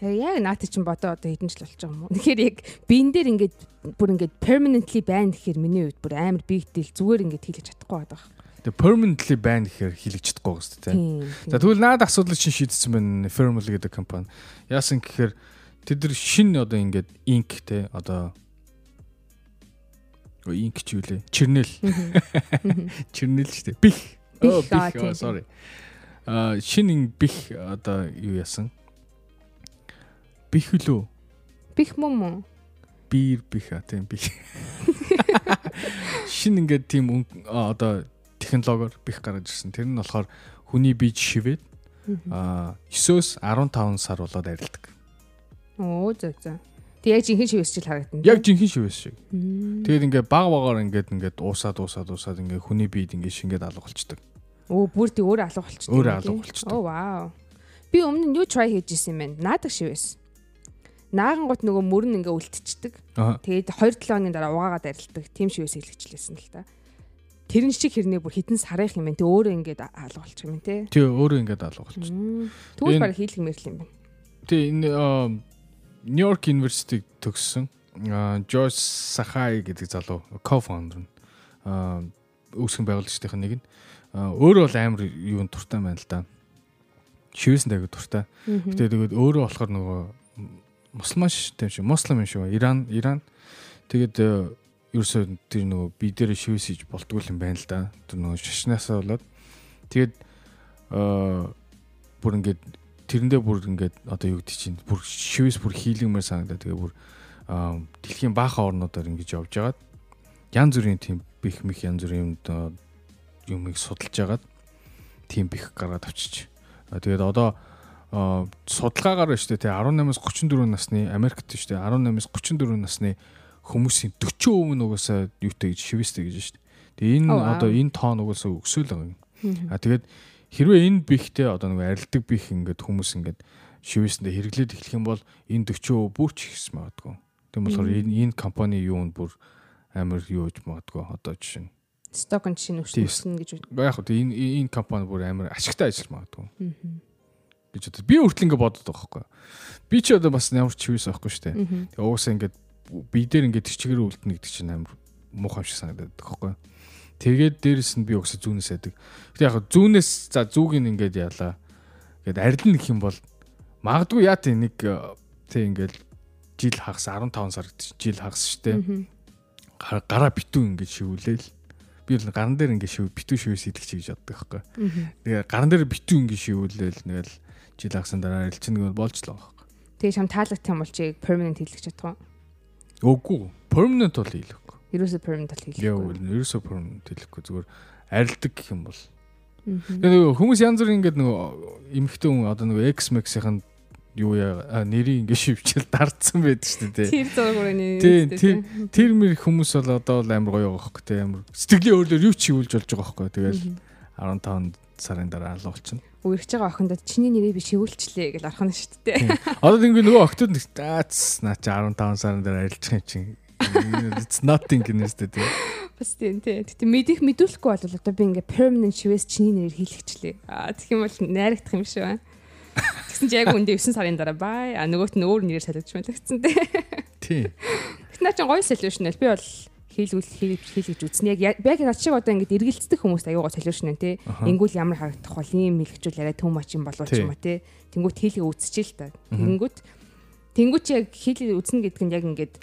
Яг наад чинь бодоо одоо хэдэн жил болж байгаа юм уу? Тэгэхээр яг биен дээр ингээд бүр ингээд permanently байна гэхээр миний үед бүр амар deal зүгээр ингээд хийлгэж чадахгүй байдаг. Тэгээ permanently ban гэхээр хийлгэж чадахгүй гэсэн тийм. За тэгвэл наад асуудлыг чинь шийдсэн байна. Firmal гэдэг компани. Яасан гэхээр тэд нар шинэ одоо ингээд ink те одоо ink ч юу лээ. Чернэл. Чернэл шүү дээ. Бих. Бих. Sorry. А шинэ бих одоо юу яасан? Бих лөө. Бих мөн мөн. Бир бих а тийм бих. Шинэ ингээд тийм одоо технологиор бих гаргаж ирсэн. Тэр нь болохоор хүний бие шивээд аа 9-өөс 15 сар болоод арилдаг. Оо зөө зөө. Тэг яг жинхэнэ шивээс чил харагдана. Яг жинхэнэ шивээс шиг. Тэгээд ингээд баг багаар ингээд ингээд уусаад уусаад уусаад ингээд хүний биед ингээд шингээд алга болчдөг. Оо бүр тий өөр алга болчдөг. Өөр алга болчдөг. Оо вау. Би өмнө нь юу try хийж исэн юм байна. Наадаг шивээс. Наагангууд нөгөө мөрн ингээ үлдчихдэг. Тэгээд 2-7 хоногийн дараа угаагаад арилдаг. Тим шивээс хэлгэжлээсэн л та тэрэн шиг хэрнээ бүр хитэн сарах юм байна. Тэ өөрөө ингээд алга болчих юм тий. Тий өөрөө ингээд алга болчих. Тэгвэл баг хийлэг мэрл юм байна. Тий энэ Нью-Йорк University төгссөн Жорж Сахай гэдэг залуу co-founder нь үүсгэн байгуулагчдын нэг нь өөрөө бол амар юунд туртай байна л да. Шивсэн дээг туртай. Гэтэ тэгээд өөрөө болохоор нөгөө мусульман тийм шүү. Муслим юм шүү. Иран Иран. Тэгээд ерөөсөө тэр нөгөө би дээр шивээс хийж болтгүй юм байна л да. Тэр нөгөө шашнаасаа болоод тэгээд аа бүр ингээд тэрэндээ бүр ингээд одоо юу гэдэг чинь бүр шивээс бүр хийлгэмээр санагдаа. Тэгээ бүр дэлхийн баахан орнуудаар ингэж явж байгаад янз бүрийн тийм бих мих янз бүрийн юмыг судалж байгаад тийм бих гаргаад авчиж. Тэгээд одоо судалгаагаар байна шүү дээ 18-аас 34 насны Америкт шүү дээ 18-аас 34 насны хүмүүсийн 40% нь угаасаа юутай гэж шивэстэй гэж шүү дээ. Тэгээ энэ одоо энэ тоон угаасаа өсөөл байгаа юм. А тэгээд хэрвээ энэ бихтэй одоо нэг арилдаг бих ингээд хүмүүс ингээд шивэсэндээ хэрэглээд эхлэх юм бол энэ 40% бүрч ихс магадгүй. Тийм болохоор энэ энэ компани юунд бүр амар юу гэж магадгүй одоо жишээ нь сток нь чинь өснө гэж яг хөө энэ энэ компани бүр амар ашигтай ажил магадгүй. Гэж бодод би хүртэл ингэ бодод байгаа байхгүй. Би ч одоо бас ямар ч чивээс авахгүй шүү дээ. Тэгээ уусаа ингээд би дээр ингээд тэрчгээр үлдэнэ гэдэг чинь амар муухай шиг санагдаад байхгүй. Тэгээд дээрэс нь би өгсө зүүнээс яадаг. Гэтэ яг зүүнээс за зүүг нь ингээд яалаа. Ингээд арилна гэх юм бол магадгүй яа тий нэг тий ингээд жил хагас 15 сар жил хагас штэ. Гараа битүү ингээд шивүүлээл. Би бол гаран дээр ингээд шив битүү шивээс идэх чи гэж боддог байхгүй. Тэгээ гаран дээр битүү ингээд шивүүлээл нэгэл жил хагасан дараа арилчихна гэвэл л байгаа байхгүй. Тэгээ шам таалагдсан юм бол чи permanent хийлгэж чадах уу? Үгүй. Permanent бол хийлэхгүй. Ерөөсө permanent бол хийлэхгүй. Яа, ерөөсө permanent хийлэхгүй. Зүгээр арилдаг гэх юм бол Тэгээ хүмүүс янз бүр ингээд нөгөө эмхтэн хүн одоо нөгөө X-Max-ийн юу яа нэрийг ингээд шивчэл дардсан байдаг шүү дээ. Тэр зургуурын нэр. Тэр мэр хүмүүс бол одоо амар гоё байгаа хөөхгүй те амар сэтгэлийн өөрлөөр юу ч хийүүлж болж байгаа хөөхгүй. Тэгэл 15 сарын дараа алуу болчихно. Үерч байгаа охиндод чиний нэрийг би шивүүлчлээ гэж орхон шүү дээ. Одоо ингэ нөгөө охтод аац наа чи 15 сарын дараа арилжих юм чинь. It's nothing гэнэстэй те. Бас тийм тий. Тэгтээ мэдих мэдүүлэхгүй бол одоо би ингээ permanent шивээс чиний нэрээр хийлгэчлээ. Аа тэгэх юм бол найрагдах юм шиг байна. Тэгсэн чи яг үндэ 9 сарын дараа бай. А нөгөөт нь өөр нэрээр байна гэсэн тий. Тий. Тэгт наа чи гоё солиулшн л би бол хийлгүүл хийлгэж үзнэ. Яг яг над шиг одоо ингээд эргэлцдэг хүмүүст аюугаа солиулшн тий. Ингүүл ямар харагдах бол ийм мэлгчүүл яриа төм мачин болов ч юм уу тий. Тэнгүүт хийлгээ үзчихэл та. Тэнгүүт тэнгүүт яг хийлгээ үзнэ гэдэг нь яг ингээд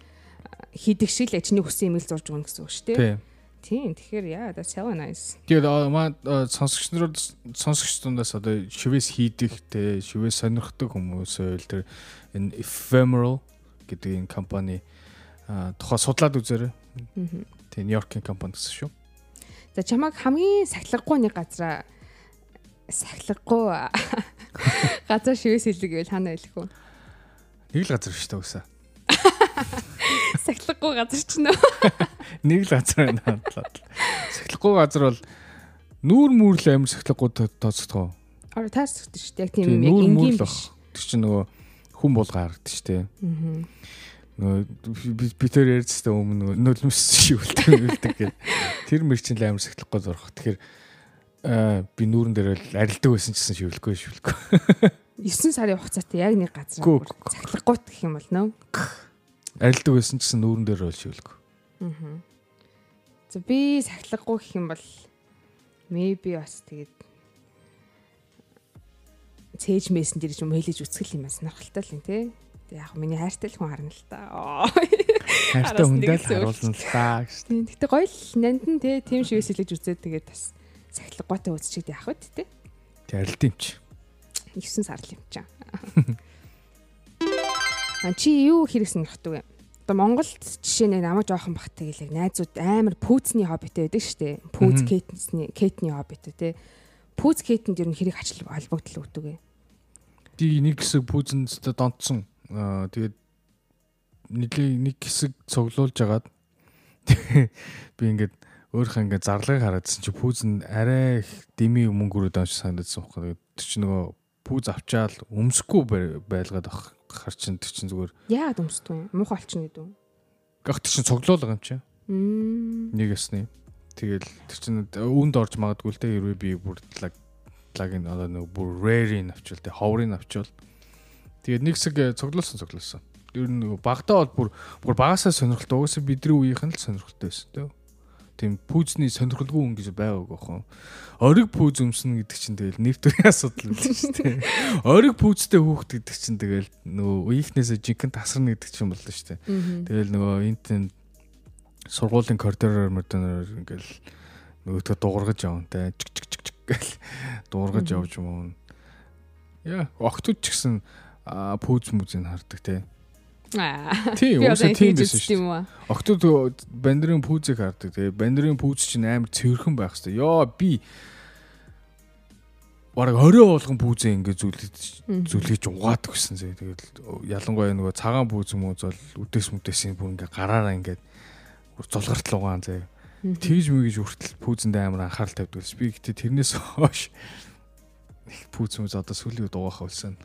хийдэг шиг л чиний хүссэн имэйл зурж өгнө гэсэн үг шүү дээ. Тийм. Тэгэхээр яа that's hella nice. Тэгээд маа сонсогч нарууд сонсогч дундаас одоо шивээс хийдэг те шивээс сонирхдаг хүмүүс ойл тэр энэ ephemeral гэдэг энэ компани тухай судлаад үзээрэй. Тийм Нью-Йоркийн компани гэсэн шүү. За чамайг хамгийн сахилгагүй нэг газараа сахилгагүй газар шивээс хийлэг гэвэл хана хэлэх үү? Нэг л газар биш та үсэ. Сахилгагүй газар ч нөө. Нэг л газар байна хадлаад. Сахилгагүй газар бол нүүр мүрл амир сахилгагүй тооцдог. Аа таацдаг шүү дээ. Яг тийм яг энгийн биш. Тэр чинь нөгөө хүн булга харагддаг шүү дээ. Аа. Би тэр ярьжстай өмнө нөлмөс шивэлдэг гэх. Тэр мэр чинь амир сахилгагүй зурх. Тэгэхээр аа би нүүрэн дээр л арилдаг байсан гэсэн шивэлгүй шивэлгүй. 9 сарын хугацаатай яг нэг газар цахилгагүй гэх юм бол нөө арилдаг байсан гэсэн нүүрэн дээр бол шивэлгүй. Аа. За би сахилгагүй гэх юм бол maybe бас тэгээд цээж мессенжер юм хэлэж үсгэл юм сонирхолтой л юм те. Яг миний хайртай л хүн харна л та. Хайртай хүндээ л харуулна л та гэсэн. Гэтэ гоё л нандин те тийм шивээс хэлэж үзээд тэгээд бас сахилгагүйтай үзчихээд явах үү те. Тэг арилт юм чи. 9 сар л юм чаа. Чи юу хэрэгсэн нөхдөг юм? Одоо Монголд жишээ нэг намайг жоохон бах тэгэл яг найзууд амар пүүцний хоббитэй байдаг шүү дээ. Пүүц кетний кетний хоббитэй те. Пүүц кетэнд ер нь хэрэг ачлал холбогдол өгдөг. Би нэг хэсэг пүүцэнд донтсон. Аа тэгээд нэглээ нэг хэсэг цуглуулж агаад би ингээд өөрийнхөө ингээд зарлагыг хараадсэн чи пүүзэн арай их дими мөнгөрүүд онш санагдсан байхгүй. Тэр чи нөгөө пүүз авчаал өмсөхгүй байлгаад ах хар чин тэр чин зүгээр яагаад өмсдөг юм? Муухай олчихно гэдэг үү? Гах тэр чин цоглуулга юм чи. Нэг ясны. Тэгэл тэр чин үүнд орж магадгүй л те хэрвээ би бүр лаг лагийн одоо нэг бүр rare-ийн авчвал те ховрын авчвал тэгээд нэг хэсэг цоглуулсан цоглуулсан ер нь нэг багтаа бол бүр бүр багасаа сонирхолтой угаасаа бидний үеийнх нь л сонирхолтой байсан те тийм пүүзний сонирхолгүй хүн гэж байгаагүй хөө. Ориг пүүз өмснө гэдэг чинь тэгэл нэвтрийн асуудал юм шүү дээ. Ориг пүүзтэй хүүхд гэдэг чинь тэгэл нөгөө үеийнхнээсээ жинхэнэ тасарна гэдэг чинь болно шүү дээ. Тэгэл нөгөө энтэн сургуулийн коридороор мөрдөнөр ингээл нөгөөдгөө дуургаж явна те чик чик чик чик гэл дуургаж явж юм уу. Яа, огтуд ч гэсэн пүүз мүзийг хардаг те. Тийм уусаа тийм байсан шүү дээ. Октод бандрын пүүзийг хардаг. Тэгээ бандрын пүүз чинь амар цэвэрхэн байх хэрэгтэй. Йоо би бараг орой болгон пүүзээ ингээ зүлгэж зүлгэж угаадаг гэсэн зэ. Тэгээд ялангуяа нөгөө цагаан пүүз юм уу зол үдээс мүдээсийн бүр ингээ гараараа ингээ зулгартал угаан зэ. Тэгж мэгж хүртэл пүүзэндээ амар анхаарал тавьдаг. Би гэтээ тэрнээс хойш пүүз мүз одоо сүлийн дугаахаа болсон.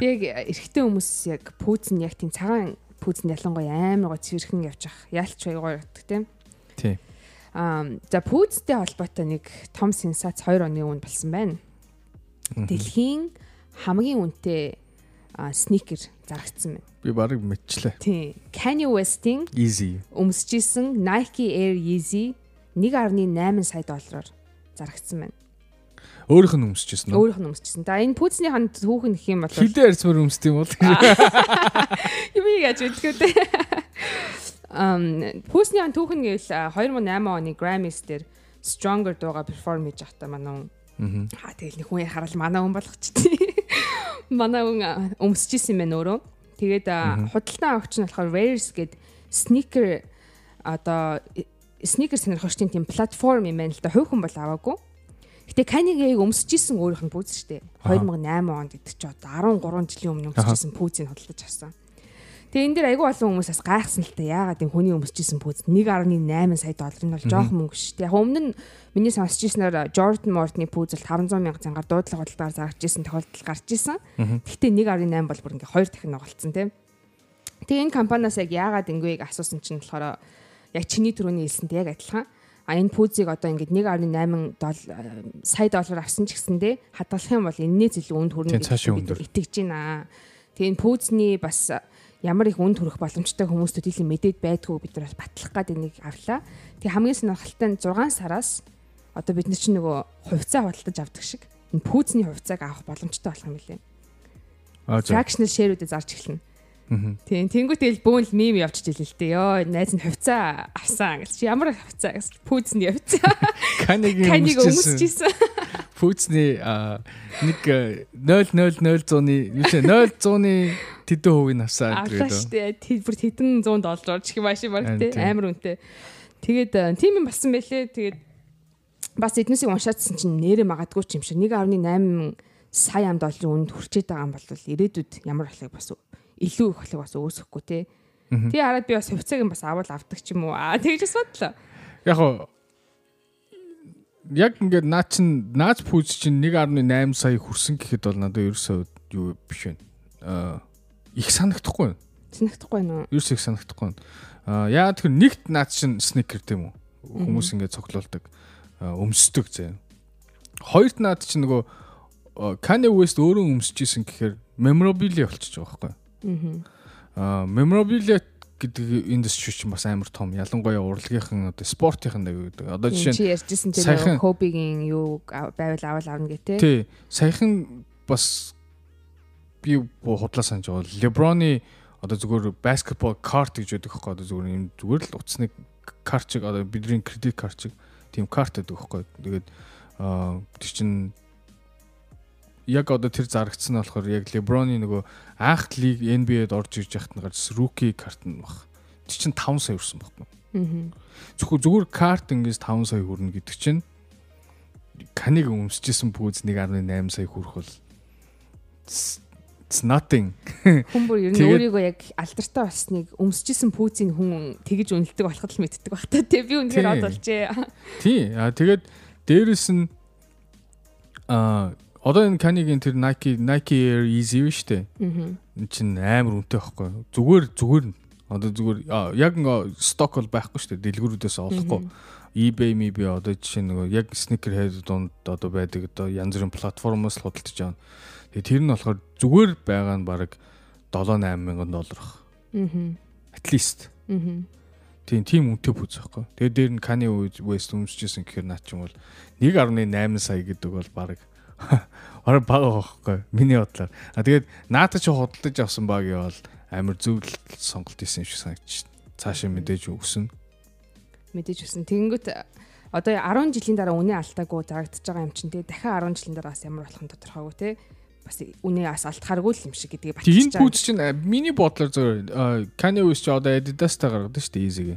Яг эрэгтэй хүмүүс яг пүүз нь яг тийм цагаан пүүз нь ялангуяа амар гоо цэвэрхэн явж ах. Яалч байгуу ятдаг тийм. Тий. Аа за пүүзтэй холбоотой нэг том сенсац 2 оны өмнө болсон байна. Дэлхийн хамгийн үнэтэй сникер зарагдсан байна. Би барыг мэдчлээ. Тий. Kanye West-ийн Easy өмсөжсэн Nike Air Yeezy 1.8 сая доллараар зарагдсан байна. Өөрийнх нь өмсөжсэн үү? Өөрийнх нь өмсөжсэн. За энэ пүүцний ханд хүүхэн гэх юм бол хилээ арьсмаар өмсдөг юм бол. Юм яаж хэлэхгүй те. Ам пүүцний ханд хүүхэн гэвэл 2008 оны Grammys дээр Stronger дууга перформ хийж байхдаа манай хүн аа тэгэл нэг хүн хараад манай хүн болгочтой. Манай хүн өмсөжсэн юм байна өөрөө. Тэгээд худалдан авагч нь болохоор Wares гээд sneaker одоо sneaker сонирхогчдын тийм платформ юм байна л да. Хувь хүн бол аваагүй Гэтэ Канигийн өмсөжсэн өөрийнх нь пүүз шүү дээ. 2008 онд гэдэг чи одоо 13 жилийн өмнө өмсөжсэн пүүзийг худалдаж авсан. Тэгээ энэ дэр айгүй олон хүмүүс бас гайхсан л та яагаад энэ хүний өмсөжсэн пүүз 1.8 сая долларын бол жоох мөнгө шүү дээ. Яг өмнө нь миний сонсч ирснээр Jordan Morton-ы пүүз бол 500 сая цангаар дуудлага худалдаагаар зарж ирсэн тохиолдол гарч ирсэн. Гэхдээ 1.8 бол бүр ингээ хоёр дахин нугалцсан тийм. Тэгээ энэ компаниас яг яагаад ингэвийг асуусан чинь болохоор яг чиний түрүүний хэлсэнтэй яг адилхан. А энэ пүүзийг одоо ингээд 1.8 сая доллар авсан ч гэсэндээ хадгалах юм бол энэний зилүү үнд хүрнэ гэж итгэж байна. Тэгээ энэ пүүзний бас ямар их үнд хүрэх боломжтой хүмүүст төдийлөн мэдээд байдгүй бид нар батлах гад энийг авлаа. Тэгээ хамгийн сонирхолтой нь 6 сараас одоо бид нар чинь нөгөө хувьцаа худалдаж авдаг шиг энэ пүүзний хувьцааг авах боломжтой болох юм билээ. Fractional share-үүдээ зарж эхэлнэ. Тийм тэнгуү тэгэл бөөн л мим явчих жил л дээ. Йоо найз нь хувцаа авсан гэж. Ямар хувцаа гэсэн пүүцний хувцаа. Канигийн өмсчихсэн. Пүүцний нэг 0.0000-ны юу ч 0.100-ны тэдэн хувийг авсан гэдэг. Аа шүү дээ. Бүр тэдэн 100 доллар ч гэх машин баг те амар үнэтэй. Тэгээд тийм юм болсон байлээ. Тэгээд бас эднээсийг уншаадсан чинь нэрэ магадгүй ч юм шиг 1.8 сая ам долларын үнд хүрчээд байгаа юм бол ирээдүйд ямар болохыг бас илүү их болохыг бас үүсэхгүй те. Тий хараад би бас хувьцааг нь бас авал авдаг ч юм уу. Аа тэгж бас бодлоо. Яг хоо яг ингээд наа чин наац пүүз чинь 1.8 сая хүрсэн гэхэд бол надад ерөөсөө юу биш вэ? Аа их санагдахгүй. Санагдахгүй нөө. Ерөөсөө их санагдахгүй. Аа яа тэгэхээр нэгт наац чин сникер тийм үү? Хүмүүс ингээд цоглуулдаг, өмсдөг зэ. Хоёрт наад чинь нөгөө Kanye West өөрөө өмсөжсэн гэхээр memorabilia болчихж байгаа байхгүй. Аа memorabilia гэдэг индастри чинь бас амар том. Ялангуяа урлагийнхан одоо спортынхан гэдэг. Одоо жишээ нь чи ярьжсэн тэр хоббигийн юу байвал авал авна гэх тээ. Тий. Саяхан бас би худлаа санаж байгаа. LeBron-ы одоо зүгээр basketball card гэж яддаг хөөе. Одоо зүгээр юм зүгээр л утасны картчиг одоо бидний кредит картчиг тийм карт гэдэг хөөе. Тэгээд тэр чинь яг одоо тэр зарагдсан нь болохоор яг LeBron-ы нөгөө анх лиг NBA-д орж ирж яхад нь гарч rookie карт нь баг. Тэр чинь 5 сая өрсөн баггүй. Аа. Зөвхөн зүгээр карт ингээс 5 сая хүрнэ гэдэг чинь каниг өмсөжсэн пүүз 1.8 сая хүрэх бол it's nothing. Хүн бүр ер нь өөрийгөө яг алдартай болсныг өмсөжсэн пүүзийн хүн тэгж үнэлдэг болоход л мэддэг баг та. Тэг би үнэхээр од болжээ. Тий. Аа тэгээд дээрэс нь аа Одоо энэ Canon-ийн тэр Nike Nike Air Easy биш үү? Аа. Энд чинь амар үнэтэй байхгүй. Зүгээр зүгээр одоо зүгээр яг сток бол байхгүй дээ. Дэлгүүрүүдээс олохгүй. eBay, eBay одоо жишээ нөгөө яг sneaker head донд одоо байдаг одоо янз бүрийн платформоос худалдаж байгаа. Тэгээ тэр нь болохоор зүгээр байгаа нь баг 7 8 мянган доллар ах. Аа. At least. Аа. Тийм тийм үнэтэй бүз байхгүй. Тэгээ дээр нь Kanye West өмсөжсэн гэхээр наа чинь бол 1.8 сая гэдэг бол баг Орой баг байхгүй. Миний бодлоор. А тэгээд наата ч худалдаж авсан баг явал амар зөвл сонголт хийсэн юм шиг санагдчих. Цаашаа мэдээж өгсөн. Мэдээж өгсөн. Тэгэнгүүт одоо 10 жилийн дараа үнэ алдаагүй зарагдчихж байгаа юм чинь те дахин 10 жилийн дараа бас ямар болох нь тодорхойгүй те бас үнэ бас алдахааргүй л юм шиг гэдгийг батчих. Энэ пүүз чинь миний бодлоор зөв Kanye West ч одоо Adidas-тай гаргадаг шүү дээ Easy-г.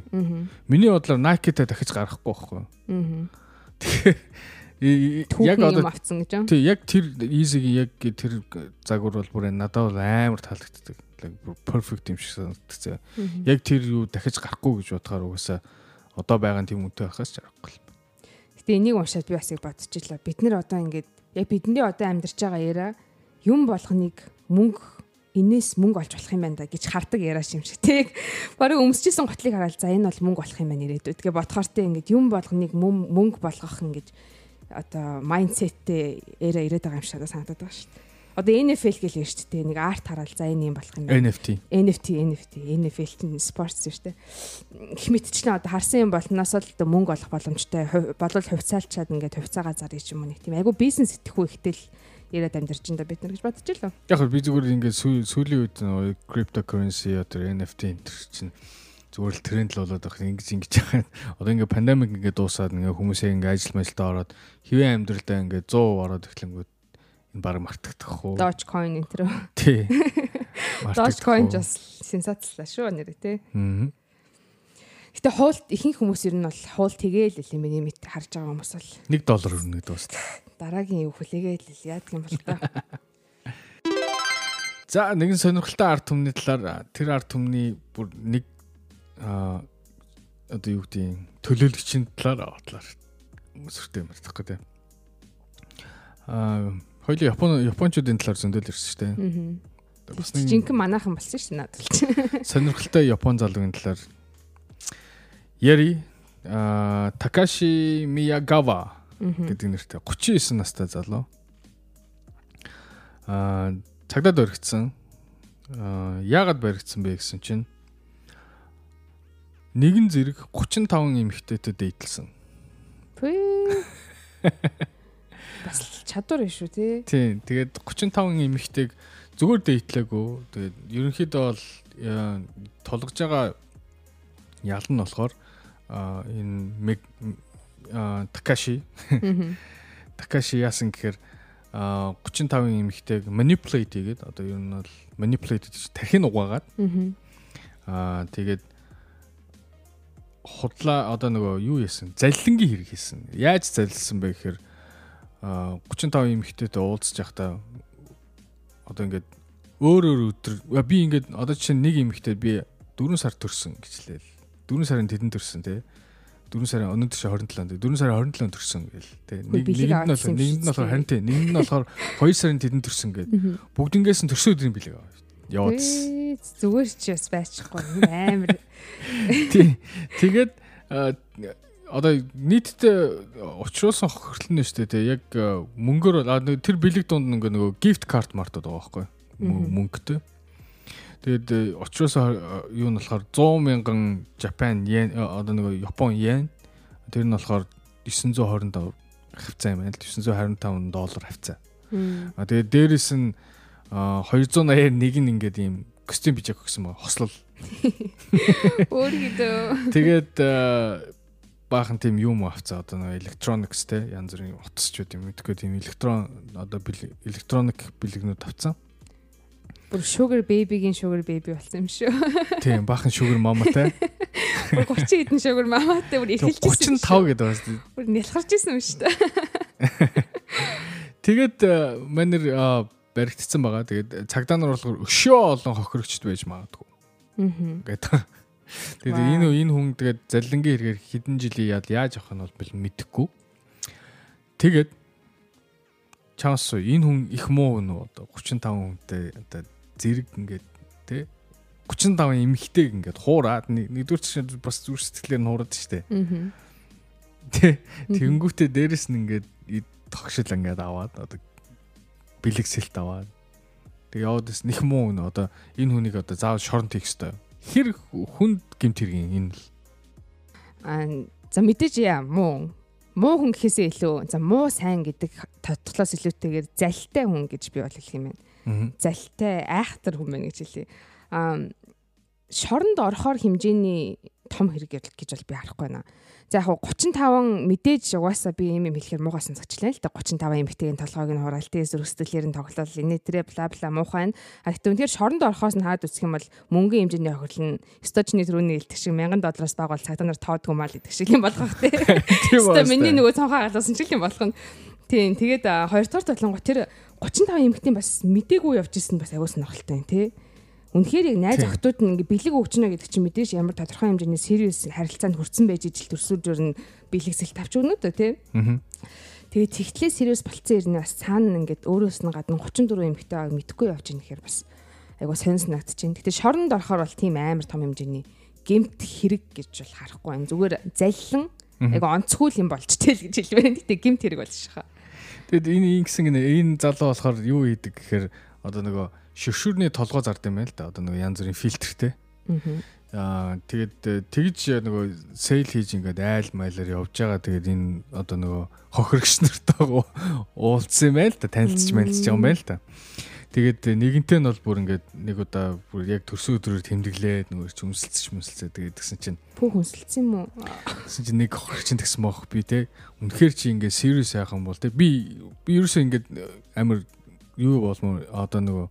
Миний бодлоор Nike-тай дахиж гаргахгүй байхгүй. Яг одоо авцсан гэж юм. Тий, яг тэр easy-гийн яг тэр загвар бол бүр надад бол амар таалагддаг. Perfect юм шиг санагддаг. Яг тэр юу дахиж гарахгүй гэж бодохоор угаасаа одоо байгаа тийм үнэтэй байхаас ч аргагүй. Гэтэ энийг уншаад би бас яг бодчихлоо. Бид нэр одоо ингээд яг бидний одоо амьдарч байгаа яриа юм болгоныг мөнгө энээс мөнгө олж болох юм байна да гэж хардаг яриаш юм шиг тийм. Барыг өмсөжсэн готлыг хараад за энэ бол мөнгө болох юм байна ирээдүйд. Тэгээ бодохоор тийм ингээд юм болгоныг мөнгө болгох ингэж одоо майндсеттэй эра ирээд байгаа юм шиг санагдаад байгаа шүү дээ. Одоо NFL гэл юм шүү дээ. Нэг арт хараал за энэ юм болох юм байна. NFT. NFT, NFT, NFL-ийн спортс шүү дээ. Их мэдчлэн одоо харсан юм болноос л одоо мөнгө олох боломжтой. Болол хувьцаалчаад ингээд хувьцаагаа зарыг юм нэг тийм айгу бизнес итгэхгүй ихтэл яриад амьдарч энэ бид нар гэж бодож илээ. Яг би зүгээр ингээд сүүлийн үед cryptocurrency одоо NFT энэ чинь зүгээр л тренд л болоод байх ингэж ингэж яхад. Одоо ингээ пандемик ингээ дуусаад ингээ хүмүүсээ ингээ ажил мажилтаа ороод хэвээ амьдралдаа ингээ 100 ороод эхлэнгүүд энэ баг мартагдах уу? Dogecoin энэ төр тий. Dogecoin ч бас сенсацлаа шүү нэрээ тий. Гэтэ хуулт ихэнх хүмүүс ер нь бол хуул тэгээл л юм мэд харж байгаа хүмүүс бол. 1 доллар өрнө гэдэг бас дараагийн хүлээгээл яадаг юм бол та. За нэгэн сонирхолтой арт түмний талаар тэр арт түмний бүр нэг а одоо юу гэдгийг төлөөлөгчийн талаар бодлоор өсөртэй юм байна гэдэг. Аа хоёул Япон Япончуудын талаар зөндөл ирсэн шүү дээ. Аа. Бас нэг жинхэнэ манаахан болсон шүү надад. Сонирхолтой Япон залуугийн талаар Яри а Такаши Миягава гэдэг нэртэй 39 настай залуу. Аа цагдаад баригдсан. Аа яагаад баригдсан бэ гэсэн чинь нэгэн зэрэг 35 эмэгтэйтэй дэйтлсэн. Бас чадвар биш үү тий. Тийм. Тэгээд 35 эмэгтэйг зүгээр дэйтлээгүй. Тэгээд ерөнхийдөө бол тулгаж байгаа ял нь болохоор энэ Такаши Такаши яасан гэхээр 35 эмэгтэйг manipulate хийгээд одоо ер нь бол manipulate гэж тархин угаагаад аа тэгээд худлаа одоо нөгөө юу яасан заллингийн хэрэг хийсэн. Яаж залилсан бэ гэхээр 35 эмэгтэйтэй уулзж байхдаа одоо ингээд өөр өөр өдөр би ингээд одоо чинь нэг эмэгтэй би 4 сар төрсөн гэжлээл. 4 сарын тэдэн төрсөн тий 4 сарын өнөөдөр чи 27 4 сарын 27 төрсөн гээл тий нэг нэгэнд нь болохоор нэгэнд нь болохоор харин тий нэгэнд нь болохоор 2 сарын тэдэн төрсөн гээд бүгднгээс нь төрсөн өдрийн билег яваад зүгээр чи бас байчихгүй. Амар. Тэгээд одоо нийтдээ учруулсан хохирлон нь шүү дээ яг мөнгөөр тэр бэлэг дунд нөгөө gift card мартаад байгаа байхгүй мөнгөтэй. Тэгээд очроосоо юу нь болохоор 100 мянган Japan yen одоо нэг Япон yen. Тэр нь болохоор 925 хавцаа юм байна л. 925 доллар хавцаа. А тэгээд дээрэс нь 281 нь ингээд ийм костюм бижак гэсэн байгаа хослол. Өөр гэдэг. Тэгээд баахан тийм юм авцаа одоо нэг electronics те янз бүрийн утасчуд юм мэдгүй тийм электрон одоо электроник бэлгнүүд авцсан. Бүр sugar baby-гийн sugar baby болсон юм шүү. Тийм, баахан sugar mama-тай. Бүр 30 хэдэн sugar mama-тай бүр эргэлжсэн. 35 гэдэг байна шүү. Бүр нялхарч исэн юм шүү. Тэгээд манер баригдсан байгаа. Тэгээд цагдаа нар болохоор өшөө олон хохирогчд байж магадгүй. Аа. Гэдэг. Тэгээд энэ энэ хүн тэгээд заллингийн хэрэгээр хэдэн жилийн яд яаж авах нь бол мэдэхгүй. Тэгээд чаас энэ хүн их муу нөө одоо 35 хүнтэй одоо зэрэг ингээд тий 35 эмхтэйг ингээд хуураад нэгдүгээр чинь бас зүр сэтгэлээр нь хуураад штэ. Аа. Тэ тэгэнгүүтээ дээрэс нь ингээд тогшил ингээд аваад одоо бэлэг сэлт аваад. Тэг яваад бас них муу нэ одоо энэ хүнийг одоо заавал шоронд хийх ёстой. Хэр хүнд гимт хэргийн энэ л? Аа за мэдээж яа муу. Муу хүн гэхээсээ илүү за муу сайн гэдэг тодглоос илүүтэйгээр залтай хүн гэж би бол хэлэх юм байна. Залтай айхтар хүмүүс гэж хэлээ. Аа шоронд орохоор хэмжээний том хэрэг гэж бол би харахгүй байна. За яг 35 мэдээж угаасаа би юм юм хэлэхээр муугаас сонсчлаа л да 35 эмэгтэйгийн толгойг нь хураал тэгээ зөрөсдөлээр нь тоглол инээ тэрэ бла бла муухай нь. А гэхдээ үнэхээр шоронд орохоос нь хаад үсэх юм бол мөнгөний хэмжээний хохирлон сточны төрөний илтгэх шиг 1000 доллараас бол цагтаа нар тоодгүй мал идэх шиг юм болгох тий. Тэгээ миний нөгөө цонхоо галуулсан шиг юм болох нь. Тийм тэгээд хоёр дахь талангу тэр 35 эмэгтэй бас мдээгүй явж исэн бас аягүй сонирхолтой юм тий. Үнэхээр яг найз охтууд нь ингээ бэлэг өгчнө гэдэг чинь мэдээж ямар тодорхой хэмжээний serious харилцаанд хүрсэн байж ижил төрсүүдээр нь бэлэгсэл тавч өгнө дөө тий. Тэгээ тэгтлээ serious болцсон ирнэ бас цаана ингээд өөрөөс нь гадна 34 эмэгтэй байгааг мэдхгүй явж ийн гэхээр бас айгүй сонс нагдчихээн. Гэтэ шоронд орохоор бол тийм амар том хэмжээний гемт хэрэг гэж бол харахгүй байна. Зүгээр заллан айгүй онцгой юм болж тэл гэж хэлвэн. Гэтэ гемт хэрэг болж шахаа. Тэгэд энэ ингэсэн гинэ энэ залуу болохоор юу хийдэг гэхээр одоо нөгөө шөвшүүрний толгой зард юм байл да. Одоо нөгөө янз бүрийн фильтртэй. Аа тэгэд тэгж нөгөө сейл хийж ингээд айл майлаар явж байгаа. Тэгээд энэ одоо нөгөө хохирогч нартайгаа уулзсан юм байл да. Танилцж мэлцэж байгаа юм байл да. Тэгээд нэгэнтээ нь бол бүр ингээд нэг удаа бүр яг төрсөн өдрөөр тэмдэглээд нөгөө чи өмсөлцөж мөсөлцөө тэгээд тэгсэн чинь Пүүх өмсөлцсөн юм уу? Тэгсэн чинь нэг хохирч чинь тэгсэн мөх би те. Үнэхээр чи ингээд serious юм бол те би би ерөөсөө ингээд амар юу болмоо одоо нөгөө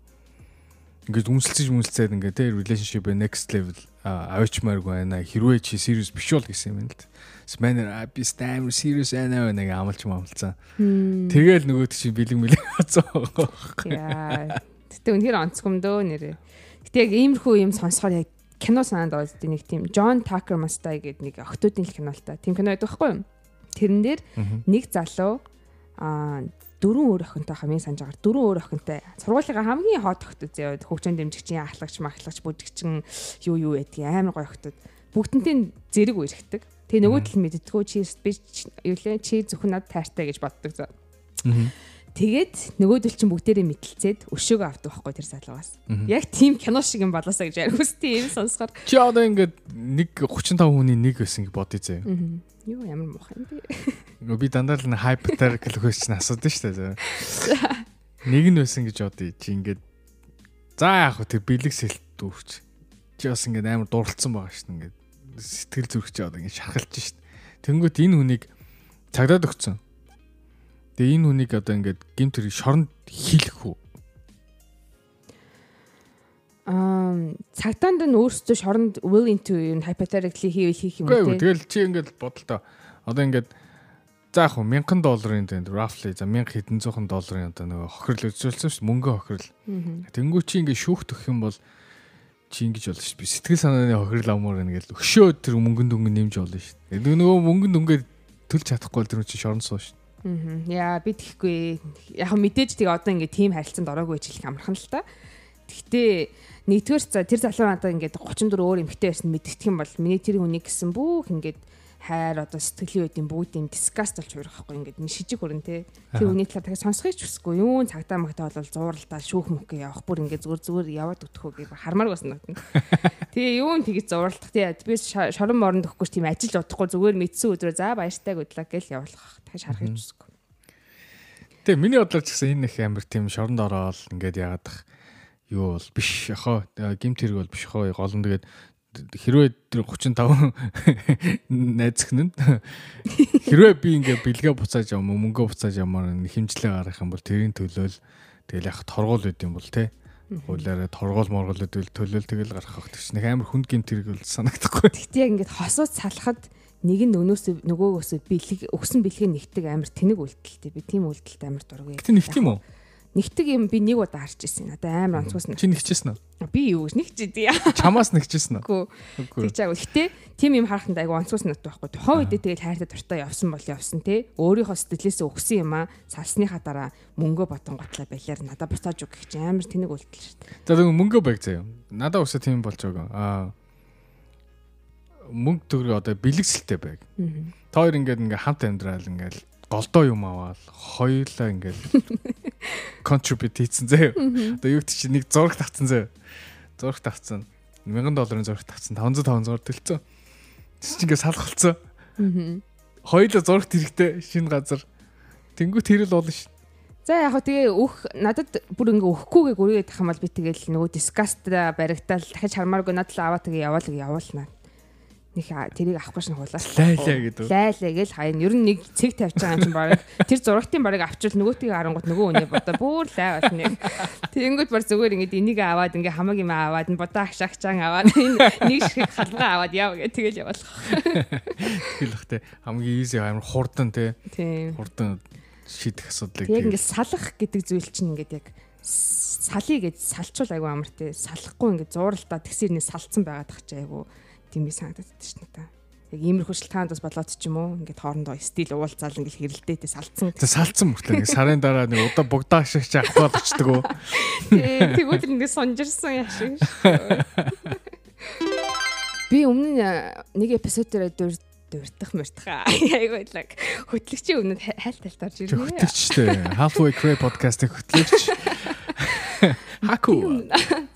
ингээд үнсэлцэж үнсэлцээд ингээд те relationship next level авчмааргүй байна. Хэрвээ чи serious биш бол гэсэн юм л. Spanner би stammer serious байна нэг амлч амлцсан. Тэгэл нөгөөд чи бэлэг мэлэг хацаа. Яа. Гэтэ үнэхээр онцгом дөө нэрээ. Гэтэ яг иймэрхүү юм сонсохоор яг кино санаанд ороод нэг тийм John Tucker Mastai гэдэг нэг охтуудын кино л та. Тийм кино байдаг байхгүй юу? Тэрэн дээр нэг залуу аа дөрвөн өөр охинтой хамгийн санаж байгаа. Дөрвөн өөр охинтой. Сургуулийнхаа хамгийн хот охтод зөө хөгжөөнд дэмжигчин, ахлагч, махлагч, бүжигчин юу юу байдгийг амар гоё охтод. Бүгдэнтэй зэрэг үерхдэг. Тэгээ нөгөө тал мэддэггүй чи би юу лээ чи зөвхөн над тайртай гэж боддог зөө. Тэгээд нөгөөдөл чинь бүгдээрээ мэтэлцээд өшөөгөө авдаг байхгүй тэр залуугаас. Яг тийм кино шиг юм болоосаа гэж ярих үстэй юм сонсохоор. Чи одоо ингээд нэг 35 хүний нэг байсан гэж бодъё зөө. Юу ямар муухай юм бэ? Би дандаа л hypothetical question асуудаг шүү дээ. Нэг нь байсан гэж бодъё. Чи ингээд за яг хөө тэр бэлэг сэлт дүүрч. Чи бас ингээд амар дурлцсан байгаа шүү дээ. Ингээд сэтгэл зүрх чи одоо ингээд шахалж шүү дээ. Тэнгүүт энэ хүнийг цагдаад өгцөн. Тэгээ энэ хүнийг одоо ингээд гимт хэрэг шоронд хийлэх үү? Аа цагтаанд нь өөрсдөө шоронд willing to юм hypothetically хийвэл хийх юм үү? Тэгэл чи ингээд бодолтой. Одоо ингээд за яг 1000 долларын тэнд roughly за 1000 хэдэн зуун долларын одоо нөгөө хохирол үзүүлсэн шүү мөнгө хохирол. Тэнгүү чи ингээд шүүх төх юм бол чи ингэж болно шүү. Би сэтгэл санааны хохирол амуур гэнэ гэл өшөө тэр мөнгөнд өнгө нэмж болно шүү. Нөгөө мөнгөнд өнгө төлж чадахгүй бол тэр чи шорон суу шүү. Аа. Яа би тэгэхгүй. Яг мэдээж тийг одоо ингээд тийм харилцаанд ороогүй гэж хэлэх амархан л та. Гэхдээ нэгдүгээр за тэр залуу надад ингээд 34 өөр эмэгтэй байсан мэддэх юм бол миний тэр хүнийг гэсэн бүх ингээд хайр одоо сэтгэлийн үеийн бүгд юм дискаст болж хуурахгүй ингээд нэг шижиг хөрөн те. Тэр үний талаар дахиад сонсхийч хүсэхгүй. Юу цагтаа магтаа бол зууралдаа шүүх мөхөө явах. Бүр ингээд зүгээр зүгээр яваад өтөхөө гэж хармаар байсан надад тэгээ юу тэгэж зууралдах? Тий би шорон морон төгөхгүй тийм ажиллаж удахгүй зүгээр мэдсэн өдрөө за баяртай гудлаа гэл явуулах дахиад харахыг хүсэхгүй. Тэгээ миний бодлоор ч гэсэн энэ их амир тийм шоронд ороод ингээд яагаад юу бол биш яхаа гимт хэрэг бол биш хоо гол нь тэгээд хэрвээ тэр 35 найзхн нь хэрвээ би ингээ бэлгээ буцааж юм мөнгөө буцааж ямар хэмжлээ гаргах юм бол тэрийн төлөөл тэгэл яг торгуул үт юм бол те хуулаараа торгуул моргол үдэл төлөөл тэгэл гаргах гэж нэг амар хүнд гимт хэрэг бол санагдахгүй. Тэгтээ ингээд хосууд салахад нэг нь өнөөсөө нөгөөгөөсөө бэлэг өгсөн бэлгээ нэгтэг амар тэнэг үйлдэлтэй би тийм үйлдэлт амар дургүй. Гэтэ нэгт юм уу? Нэгтэг юм би нэг удаа харж ирсэн. Надад амар онцгойс нь. Чи нэгчээсэн үү? Би юу гэж нэгчээ. Чамаас нэгчээсэн үү? Үгүй. Тэгж аагүй. Гэтэ тийм юм хараханд айгу онцгойс надад байхгүй. Тухайн үедээ тэгэл хайртай дуртай явсан бол явсан те. Өөрийнхөө сэтгэлээсээ өгсөн юм аа салсныхаа дараа мөнгөө батон готлаа байлаар надад буцааж үг чинь амар тэнэг үйлдэл шүү дээ. За тэгвэл мөнгөө байг заяа. Надад өсө тийм болж байгаа. Аа мөнгө төгрөг одоо бэлэгсэлтэй байг. Та хоёр ингээд ингээ хамт амьдрал ингээл голдоо юм аваад хоёулаа ингээл contribute хийсэн заяа. Одоо юу гэдэг чи нэг зураг тавцсан заяа. Зураг тавцсан. 1000 долларын зураг тавцсан 500 500-аар төлцөө. Тэс чи ингээ салах болцсон. Хоёулаа зурагт хэрэгтэй шинэ газар. Тэнгүү тэрэл болно ш. За яг хөө тэгээ өөх надад бүр ингээ өөхгүйгээ гүргээд тах юм бол би тэгэл нөгөө дискаст баригдал дахиж хармааргүй надад аваа тэгээ яваал явуулнаа нэг тэрийг авахгүй шин хуулаа. Лайлаа гэдэг. Лайлаа гэл хаяа. Ер нь нэг цэг тавьж байгаа юм чинь баг тэр зурагтын барыг авчвал нөгөөтгийг харангууд нөгөө үнэ бодоо бүр лай бас нэг. Тэнгүүд бар зүгээр ингээд энийг аваад ингээ хамаг юм аваад бодоо агшаагчаан аваад нэг шиг халгаа аваад яв гэх тэгэл явуулах. Тэгэл бах те хамгийн easy амар хурдан те. Хурдан шийдэх асуудлыг. Яг ингээ салах гэдэг зүйл чинь ингээд яг салъя гэж салчвал айгу амар те салахгүй ингээд зууралтаа тэгсэрний салцсан байгаад тах чи айгу тийм би санагдаад шүү дээ. Яг иймэрхүү шилтгаанд бас болоод ч юм уу ингээд хоорондоо стил уулзаал ингээд хэрэлдээтэй салцсан. Тэг салцсан мөртлөө ингээд сарын дараа нэг удаа богдаа шиг чи авах болчдөг үү. Тэгвэл ингээд сонжирсан яшиг. Би өмнө нэг эпизод дээр дүр дурдах мөртхаа. Айгуулаг. Хөтлөгчийн өмнөд хайл талт орж ирнэ. Хөтлөгчтэй. Halfway Cray podcast-ийн хөтлөгч. Хаку.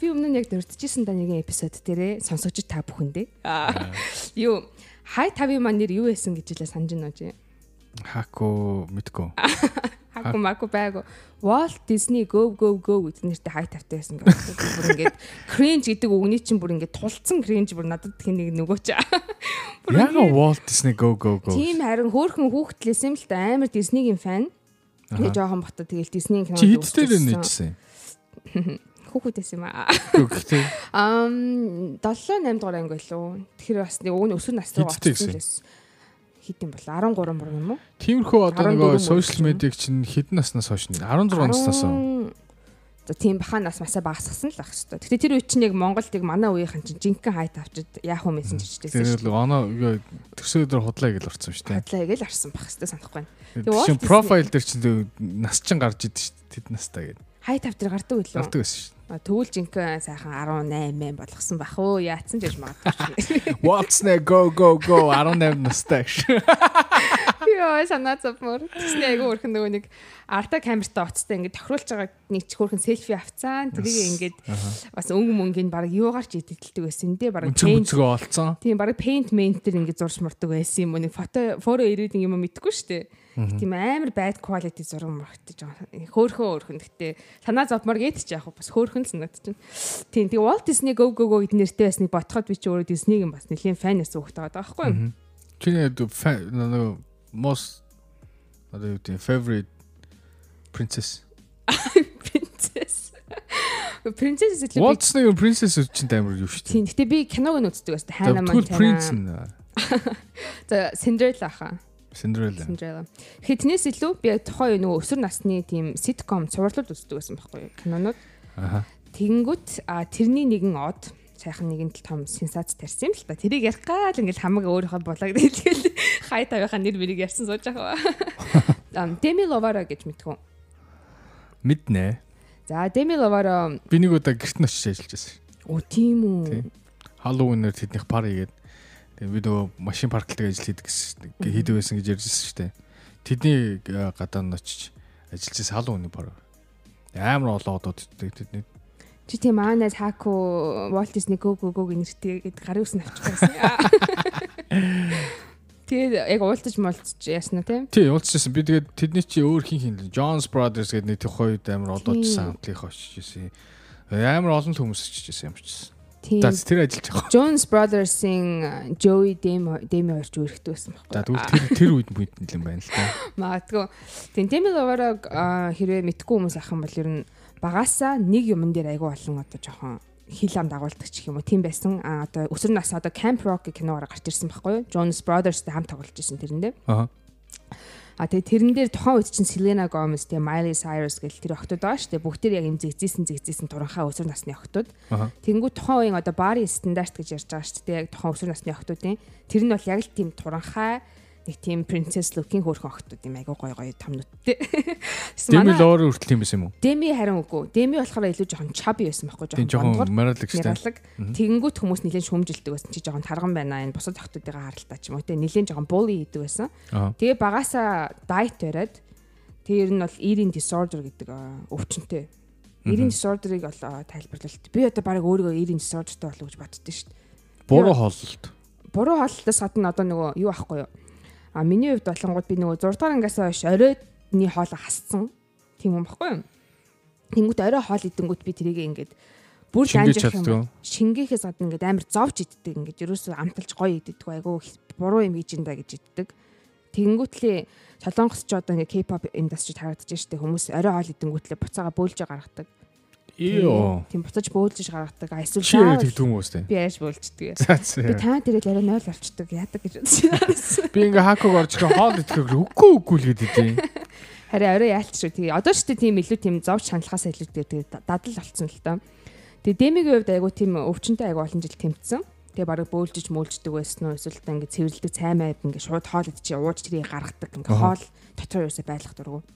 Би өмнө нь яг дурдчихсан да нэгэн эпизод дээрээ сонсогч та бүхэндээ. Юу хай тавын маань нэр юу байсан гэж хэлээ санаж байна уу? Хаку мэдгүй. Хаку маку байгу. Walt Disney Go Go Go гэдэг нэртэй хай тавтай байсан гэдэг. Бүр ингээд cringe гэдэг үгний чинь бүр ингээд тулцсан cringe бүр надад тхэн нэг нөгөө ч. Яга Walt Disney Go Go Go. Тийм харин хөөхөн хүүхдлээс юм л та амар Disney-ийн фан. Тэгээ жоохон бата тэгэл Disney кино. Чи хэдтэй л нээжсэн юм? Хүүхдээс юм аа. Гэхдээ Ам 7 8 дугаар анги байлуу. Тэгэхээр бас нэг өг нь өсвөр нас руу очсон гэсэн? лээс. Хитэн бол 13 мөр юм уу? тиймэрхүү одоо 14 нөгөө сошиал юм. медиаг чинь хэдэн наснаас хойш нь 16 наснаас уу? За тийм баханаас масаа багасгасан л ах хэвээр. Гэтэ тэр үе чинь яг Монголд яг манай үеийнхэн чинь жинхэнэ хайт авчид яах юм мессенжерчдээс Тэр шүү дээ. л оноо төрсө өдөр худлаа гэж орсон шүү дээ. Хадлаа гэж арсан байх хэвээр санахгүй байна. Тэр Disney- профайл дээр чинь нас чинь гарч идэв шүү дээ. Тэд настай гэдэг. Хайт авчир гардаг үлээ. Гардаг байсан шүү А, Тэгвэл жинхэнэ сайхан 18 болгосон бах уу? Яатсан гэж магадгүй. дээ. What's ne go go go 18 настай гэж. Йоо санаа зовмор. Тэсний айгүй өрхөн нөгөө нэг арта камертаа оцтой ингээд тохируулж байгаа нэг ч хөрхэн селфи авцаан. Тэрийг ингээд бас өнгө мөнгөнд баг юугаар ч идэлдэг байсан. Тэ баг paint өнцгөө олцсон. тийм баг paint maint дээр ингээд зурж мурдаг байсан юм уу? Нэг фото фото ирээдин юм мэдгүй шүү дээ. Тийм амар bad quality зураг мурагтаж байгаа. Хөөхөө өрхөн. Гэтэ санаа зовмор гээд ч вэ? Бас хөөхөн санагдчихна. Тийм тийм Walt Disney Go Go Go гэдэг нэртэй бас нэг ботход би ч өөрөө Disney-ийн бас нэлийн фан гэсэн үг байгаа байхгүй юу? Чиний нөгөө most одоо юу гэдэг favorite princess. Princess. Princess л Walt Disney princess чинь амар юу шүү дээ. Тийм. Гэтэ би киног нь үздэг байсан. Hannah Тэгвэл prince Montana. нь За Cinderella хаа. Cinderella. Cinderella. Хитнээс илүү би тухайн нөгөө өсвөр насны тийм sitcom цувралууд үздэг байсан байхгүй юу? Кинонууд. Аха. Тэнгүүт а тэрний нэгэн од сайхан нэгэн том сенсац тарьсан юм л та. Тэрийг ярих гал ингээл хамаг өөрийнхөө булаг дэлгээл хай тавийнхаа нэр мэрийг ярьсан сууж байгаа. Ам Demi Lovato гэж мэдхүү. Мэднэ. За Demi Lovato Би нэг удаа гэрт нь очиж ажиллаж байсан. оо тийм үү. Halloween-ээр тэднийх пар хийгээд тэгээ би нөгөө машин парклдаг ажил хийдэг гэсэн хийдэг байсан гэж ярьжсэн шүү дээ. Тэдний э, гадаа нь очиж ажиллаж байсан Halloween-ы пар. Амар олон одод тэдний Чи тийм аанаас хаку Walt Disney Go Go Go гэнэртэй гээд гарын үс навчих байсан. Тэгээд яг уулзаж молцож ясна тийм. Тий, уулзчихсан. Би тэгээд тэдний чи өөр хин хин Jones Brothers гэдэг нэг тухайд амар олоодсан хамтлах очиж ирсэн. Амар олон хүмүүс очиж ирсэн юм чижсэн. Тийм. За тэр ажиллаж байгаа. Jones Brothers-ийн Joey Demi Demi орж үүрэгтэй байсан байхгүй. За тэгвэл тэр тэр үед үед юм байна л та. Магадгүй. Тийм Demi Lovato хэрвээ мэдгүй хүмүүс ах юм бол ер нь багасаа нэг юмн дээр айгүй олон одоо жоохон хил ам дагуулдаг ч юм уу тийм байсан. А одоо өсвөр нас одоо Camp Rock гэх киноороо гарч ирсэн байхгүй юу? Jonas Brothers-тэй хамт тоглож ирсэн тэрэндээ. Аа. А тэгээ тэрэн дээр тухайн үед чинь Selena Gomez тэгээ Miley Cyrus гэл тэр охтууд байгаа шүү дээ. Бүгд тэр яг юм зэгзээсэн зэгзээсэн туранхаа өсвөр насны охтууд. Тэнгүү тухайн үеийн одоо барын стандарт гэж ярьж байгаа шүү дээ. Яг тухайн өсвөр насны охтуудын тэр нь бол яг л тийм туранхаа нэг тийм princess looking хөөрхөн охтууд юм айгу гой гой том нүдтэй. Деми Лоор хүртэл юм байсан юм уу? Деми харин үгүй. Деми болохоор илүү жоохон chubby байсан байхгүй жоохон штэ. мяралаг. Тэгэнгүүт хүмүүс нэлээд шүмжилдэг байсан. Чи жоохон тарган байна энэ бусад охтуудыгаа харалтаа ч юм уу те нэлээд жоохон bully хийдэг байсан. Тэгээ багасаа diet бариад тэр нь бол eating disorder гэдэг өвчнөд. Eating disorder-ыг бол тайлбарлалт. Би одоо баг өөрийгөө eating disorderтэй болов гэж боддоо шүү дээ. Буруу хооллолт. Буруу хооллолтоос гадна одоо нөгөө юу ахгүй юу? А миний хувьд болонгууд би нөгөө 6 дугаар ангиас хойш оройдны хоолоо хасцсан. Тийм юм баггүй юу? Тэнгүүт орой хоол идэнгүүт би тэрийг ингээд бүр данжих юм. Шингээхээс гадна ингээд амар зовж иддэг ингээд ерөөсөө амталж гоё иддэг айгу буруу юм хийж инда гэж иддэг. Тэнгүүтлээ Солонгос ч одоо ингээд K-pop industry харагдаж штэ хүмүүс орой хоол идэнгүүтлээ буцаага бөөлж гаргадаг. Йоо. Тийм буцаж бөөлж гаргадаг. Эсвэл Чи юм уу сте? би яаж бөөлждөг. Би таа дээрээ арай 0 болчдөг яадаг гэж бодсон. Би ингээ хаког орж ирэх хоол идэхээр үгүй үгүй л гэдэг юм. Харин орой яалт шүү. Тэгээ одоо ч тийм илүү тийм зовж шаналхаас илүү тэгээ дадал болцсон л та. Тэгээ дэмигийн хувьд айгу тийм өвчнөд айгу олон жил тэмцсэн. Тэгээ барыг бөөлжиж мөөлждөг байсан уу эсвэл ингээ цэвэрлдэг цаймайд ингээ шууд хоол идчих ууж тэрийг гаргадаг ингээ хоол дотор юусаа байлгах дургу.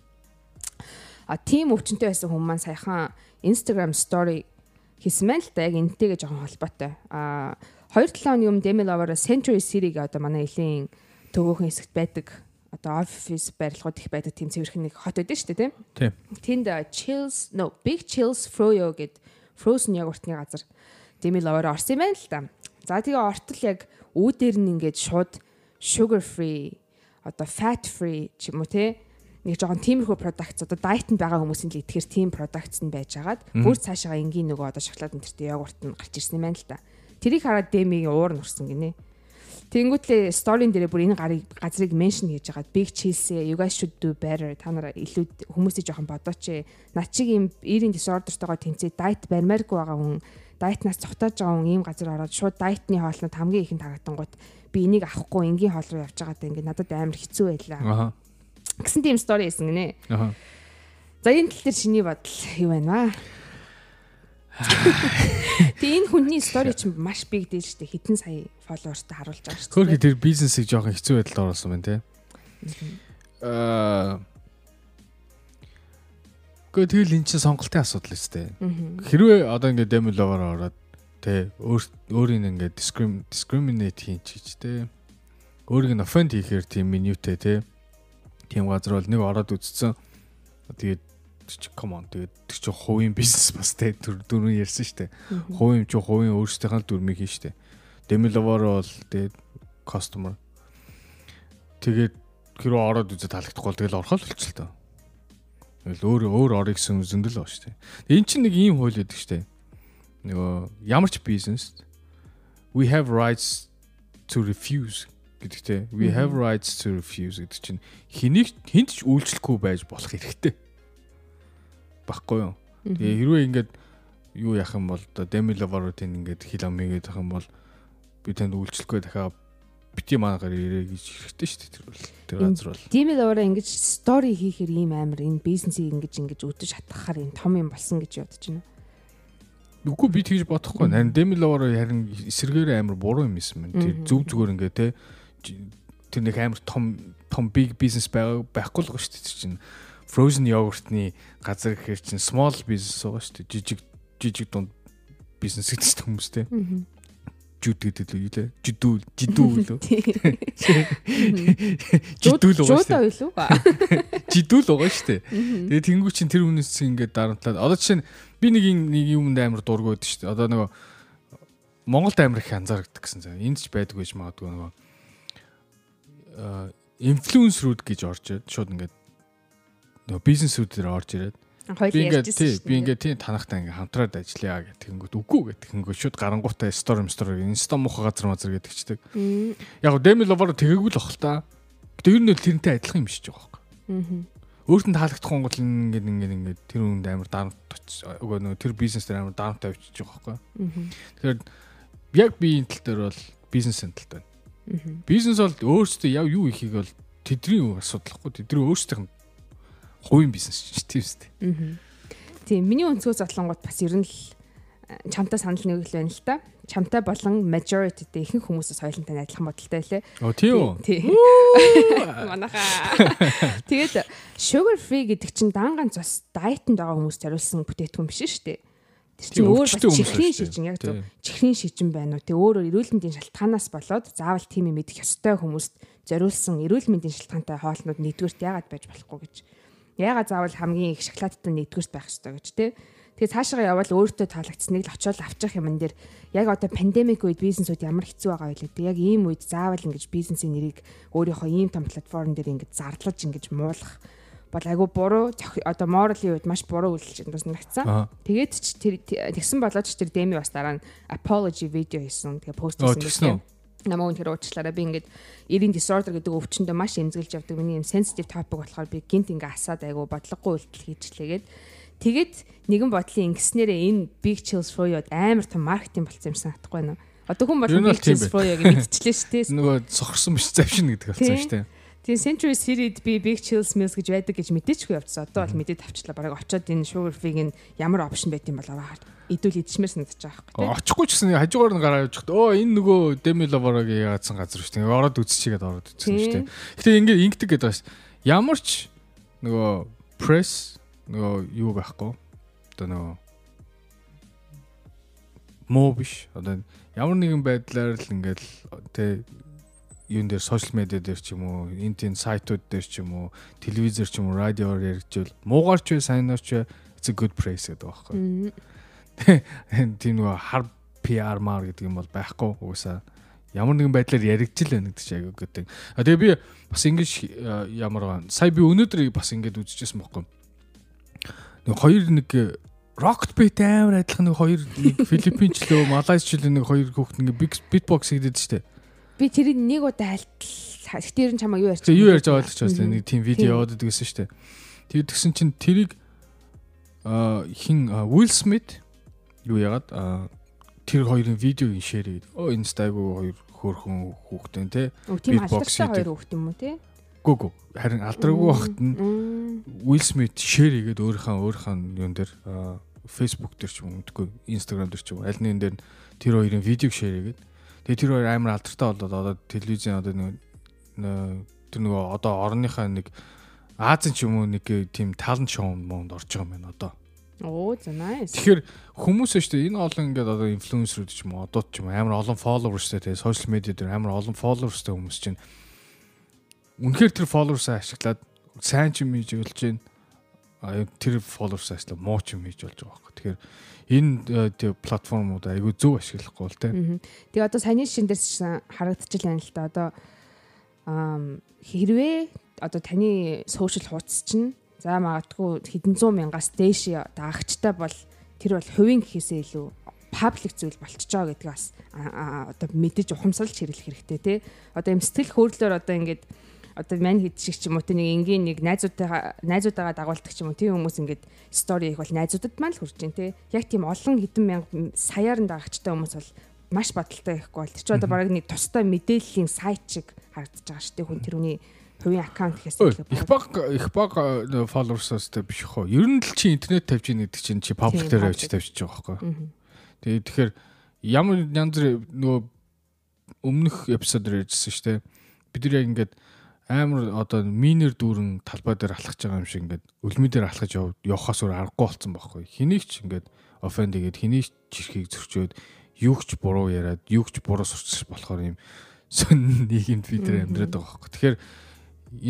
А тийм өвчнөд байсан хүмүүс маань саяхан Instagram story хийсэн мэн л да яг энтэйгээ жоохон холбоотой. А 2-7 хоногийн өмнө Demi Lovato Century City-г одоо манай элийн төгөөхөн хэсэгт байдаг одоо офис барилгууд их байдаг тийм цэвэрхэн нэг хот байдаг шүү дээ тийм. Тийм. Тэнд Chills no Big Chills Froyo гэд frozen yogurtны газар Demi Lovato орсон юм байна л да. За тэгээ ортол яг үүдээр нь ингээд шууд sugar free одоо fat free ч юм уу те нэг жоохон тиймэрхүү продакт одоо дайетанд байгаа хүмүүсийн л итгэхэр тийм продакт нь байж агаад бүр цаашаа энгийн нөгөө одоо шоколад энтертэй йогурт нь гарч ирсэн юм байна л да. Тэрийг хараад Demi-гийн уур нь урсан гинэ. Тэнгүүтлээ сторийн дээр бүр энэ гарыг газрыг меншн хийж байгаа. Big cheese you guys should do better. Та нараа илүү хүмүүсийг жоохон бодооч. Над чиг ийм eating disorderтойгоо тэнцээ diet барьмааргүй байгаа хүн дайтнаас цогтоож байгаа хүн ийм газар ороод шууд дайтны хоолнод хамгийн ихэнд харагдангууд би энийг авахгүй энгийн хоол руу явж байгаа даа ингээд надад амар хэцүү байлаа. Гэсэн тийм стори хийсэн гинэ. Аха. За энэ тал дээр шиний бодол юу байна вэ? Тэгээ энэ хүний стори чинь маш big deal шүү дээ. Хитэн сая фолловерстай харуулж байгаа шүү Хөрхи тэр бизнесийг жоохон хэцүү байдалд оруулсан байна те. Аа Гэхдээ тэгэл эн чинь сонголтын асуудал өстэй. Хэрвээ одоо ингээд демиловоор ороод өөр өөрийн ингээд discriminate хийн чиж тэ өөрийг нь offend хийхээр тийм менютэй тэ тийм газар бол нэг ороод үзсэн. Тэгээд come on тэгээд тэр чи хувийн бизнес бас тэ дөрөв ярьсан штэ. Хувийн чи хувийн өөрсдийнхээ дүрмийг хийн штэ. Демиловоор бол тэгээд customer тэгээд хэрэг ороод үзэж таалагдахгүй бол тэгэл орхол болчихлоо. Тэгэл өөр өөр орё гэсэн зөндөл ба штэ. Энэ чинь нэг ийм хууль байдаг штэ. Нөгөө ямар ч бизнес we have rights to refuse гэдэгтэй. We have rights to refuse гэдэг чинь хэнийг хинт ч үйлчлэхгүй байж болох хэрэгтэй. Баггүй юу? Тэгээ хэрвээ ингээд юу яах юм бол одоо Demi Lovato-ийн ингээд хил амигээд ах юм бол би танд үйлчлэхгүй дахиад бити маагаар ирээ гэж хэрэгтэй шүү дээ тэр бол тэр газар бол. Тийм ээ өөрөө ингэж стори хийхээр ийм амар энэ бизнесийг ингэж ингэж өдөж хатгахаар энэ том юм болсон гэж бодож байна. Үгүй би тэгж бодохгүй. Харин Демиловор харин эсэргээр амар буруу юм юм. Тэр зүг зүгээр ингээ те тэр нэг амар том том big business байхгүй л гоо шүү дээ чинь. Frozen yogurt-ны газар гэхэр чинь small business байгаа шүү дээ. Жижиг жижиг дунд бизнес гэдэг хүмүүс те жүд гэдэг л юу лээ. Жидүү, жидүү лөө. Жидүү л байгаа шүү. Жуудаа юу лөө? Жидүү л байгаа шүү дээ. Тэгээ тэнгуү чин тэр хүнээс ингээд дарамтлаад одоо жишээ нь би нэг нэг юмд амар дургүй байдаг шүү дээ. Одоо нөгөө Монголд амар их анзаардаг гэсэн. Энд ч байдаг гэж магадгүй нөгөө инфлюенсерүүд гэж орж ирээд шууд ингээд нөгөө бизнесүүд дээр орж ирээд Хоёул шүү дээ. Би ингээд тийм танахтай ингээд хамтраад ажиллая гэх тэгэнгүүт үгүй гэх тэгэнгүүт шууд гарангуутаа стор стор инста муха газар мазар гэдэгчдэг. Яг Demi Lovato тэгээгүй л ах л та. Гэтэ ер нь тэрнтэй адилхан юм шиж байгаа байхгүй. Өөртөө таалагдах гол ингээд ингээд ингээд тэр үнд амар дарамт өгөө нөгөө тэр бизнес дээр амар дарамт авчиж байгаа байхгүй. Тэгэхээр яг би энэ тал дээр бол бизнесийн талд байна. Бизнес бол өөрсдөө яв юу ихийг бол тэдний асуудал хгүй тэдний өөрсдийнх нь хувийн бизнес ч тийм үстэй. Аа. Тийм миний өнцгөө зотлонгууд бас ер нь л чамтай санал нэг л байна л та. Чамтай болон majority дэ ихэнх хүмүүсээс соёлонтой адилхан бодолтой лээ. Оо тийм үү. Тийм. Манаха. Тэгээд sugar free гэдэг чинь данган цус дайетанд байгаа хүмүүс зориулсан бүтээтгүн биш шүү дээ. Чинь өөр чихрийн шижин яг зөв чихрийн шижин байна уу. Тэг өөрөөр эрүүл мэндийн шалтгаанаас болоод заавал тийм юм мэдэх ёстой хүмүүст зориулсан эрүүл мэндийн шалтгаантай хоолнууд нэгдүгürt яагаад байж болохгүй гэж яагаад заавал хамгийн их шоколадтай нэгдүгürt байх ёстой гэж тий. Тэгээ цаашаа явбал өөртөө таалагдсныг л очиод авчих юм энэ дэр яг одоо пандемик үед бизнесүүд ямар хэцүү байгаа вэ лээ. Яг ийм үед заавал ингэж бизнесийн нэрийг өөрийнхөө ийм том платформ дээр ингэж зарлаж ингэж муулах бол айгу буруу одоо моралын үед маш буруу үйлчлэж бас нагцсан. Тэгээд ч тэр тэгсэн болоод ч тэр деми бас дараа нь apology видео хийсэн. Тэгээ пост хийсэн байсан намаа үнэхээр уучлаарай би ингээд eating disorder гэдэг өвчнөд маш эмзэглэж явдаг миний юм sensitive topic болохоор би гинт ингээ асаад айгу бодлогогүй үйлдэл хийчихлээгээд тэгээд нэгэн бодлын ингэснээрээ энэ big chills for you амар том маркетинг болсон юм санагдахгүй байна. Одоо хүн бол big chills for you гэж мэдчихлээ шүү дээ. Нөгөө сохорсон биш завшин гэдэг болсон шүү дээ. Тэгээ Century Series би Big Chills Meals гэж байдаг гэж мэдээчгүй явцсан. Одоо бол мэдээд авчлаа. Бараг очоод энэ Sugar Free-г ямар опшн байт юм бол аваад идүүл идшмээр санагдаж байгаа байхгүй. Очихгүй ч гэсэн хажуугаар нь гараад явчихд. Өө энэ нөгөө Demi Lovato-гийн яатсан газар шүү дээ. Ороод үзчихгээд ороод үзсэн шүү дээ. Гэтэ ингээд ингэдэг гэдэг байна шүү. Ямар ч нөгөө press нөгөө юу байхгүй. Одоо нөгөө муу биш. Одоо ямар нэгэн байдлаар л ингээд тэ юун дээр сошиал медиа дээр ч юм уу энэ тийм сайтууд дээр ч юм уу телевизээр ч юм уу радиоор яригдвал муугарч бай сайнарч бай it's a good praise гэдэг байхгүй. Тийм нөгөө хар PR мар гэдэг юм бол байхгүй уусаа ямар нэгэн байдлаар яригдж л байна гэдэг чинь аяг гэдэг. А тэгээ би бас ингэж ямар гоо сая би өнөөдөр бас ингэж үзчихсэн байхгүй. Нэг хоёр нэг Rocket Beat амар адилхан нэг хоёр Филиппинчлөө, Малайзчлөө нэг хоёр хүүхэд нэг beatbox хийдэж штэ. Би тэрийг нэг удаа хальтал тэр нь чамаа юу ярьж байгаа юу ярьж байгаа л ч басна нэг тийм видео яваад гэсэн шүү дээ. Тэгээд тэгсэн чинь тэрийг а хин Will Smith юу яагаад тэр хоёрын видеогийн шеэр хийгээд оо инстагуу хоёр хөөрхөн хүүхдэн те. Тийм алдартай хоёр хүүхд юм уу те? Гү гү. Харин алдраагүй багт нь Will Smith шеэр хийгээд өөрийнхөө өөрийнхөө юун дээр Facebook дээр ч юм уу Instagram дээр ч юм аль нэгэн дээр тэр хоёрын видеог шеэр хийгээд тэгээ тэр хоёр амар алдартай болоод одоо телевизэн одоо нэг тэр нөгөө одоо орныхаа нэг Азийн ч юм уу нэг тийм талент шоу монд орж байгаа юм байна одоо Оо за nice. Тэгэхээр хүмүүс шүү дээ энэ олон ингээд одоо инфлюенсерүүд ч юм уу одоо ч юм амар олон followersтэй тэгээ сошиал медиа дээр амар олон followersтэй хүмүүс чинь үнэхээр тэр followersаа ашиглаад сайн ч юм хийж болж байна. Тэр followersаа ашиглаад муу ч юм хийж болж байгаа байхгүй. Тэгэхээр энэ тэг платформуд айгүй зөв ашиглахгүй л те. Тэгээ одоо саяны шин дээрс харагдчихлаа юм л та одоо хэрвээ одоо таны сошиал хуудас чинь За магадгүй хэдэн зуун мянгаас дээш даагчтай бол тэр бол хувийн гэхээсээ илүү паблик зүйл болчихж байгаа гэдгийг бас одоо мэдэж ухамсарлаж хэрэглэх хэрэгтэй тий. Одоо юм сэтгэл хөдлөлөөр одоо ингээд одоо мань хэд шиг ч юм уу тий нэг энгийн нэг найзуудтайгаа найзуудаагаа дагуулдаг ч юм уу тий хүмүүс ингээд стори их бол найзуудад маань л хүрч जैन тий. Яг тийм олон хэдэн мянга саяар нь даагчтай хүмүүс бол маш бодолтой ихгүй бол тэр чинь одоо бараг нэг тустай мэдээллийн сайт шиг харагдаж байгаа шүү дээ хүн тэрүүний хувийн аккаунт гэхээс их баг их баг followers-аас тэ биш хөө. Ер нь л чи интернет тавьж ийн гэдэг чинь чи public дээр авч тавьчих байгаа байхгүй. Тэгээ тэгэхээр ямар янз нөгөө өмнөх эпизодэр ярьжсэн шүү дээ. Бид нар яг ингээд амар одоо минер дүүрэн талбай дээр алхаж байгаа юм шиг ингээд өлмө дээр алхаж явахаас өөр аргагүй болсон байхгүй. Хэнийг ч ингээд offend игээд хэнийг ч чихийг зөрчөөд юу ч буруу яриад юу ч буруу сурч болохоор юм сон нийгэмд бид нар амьдраад байгаа байхгүй. Тэгэхээр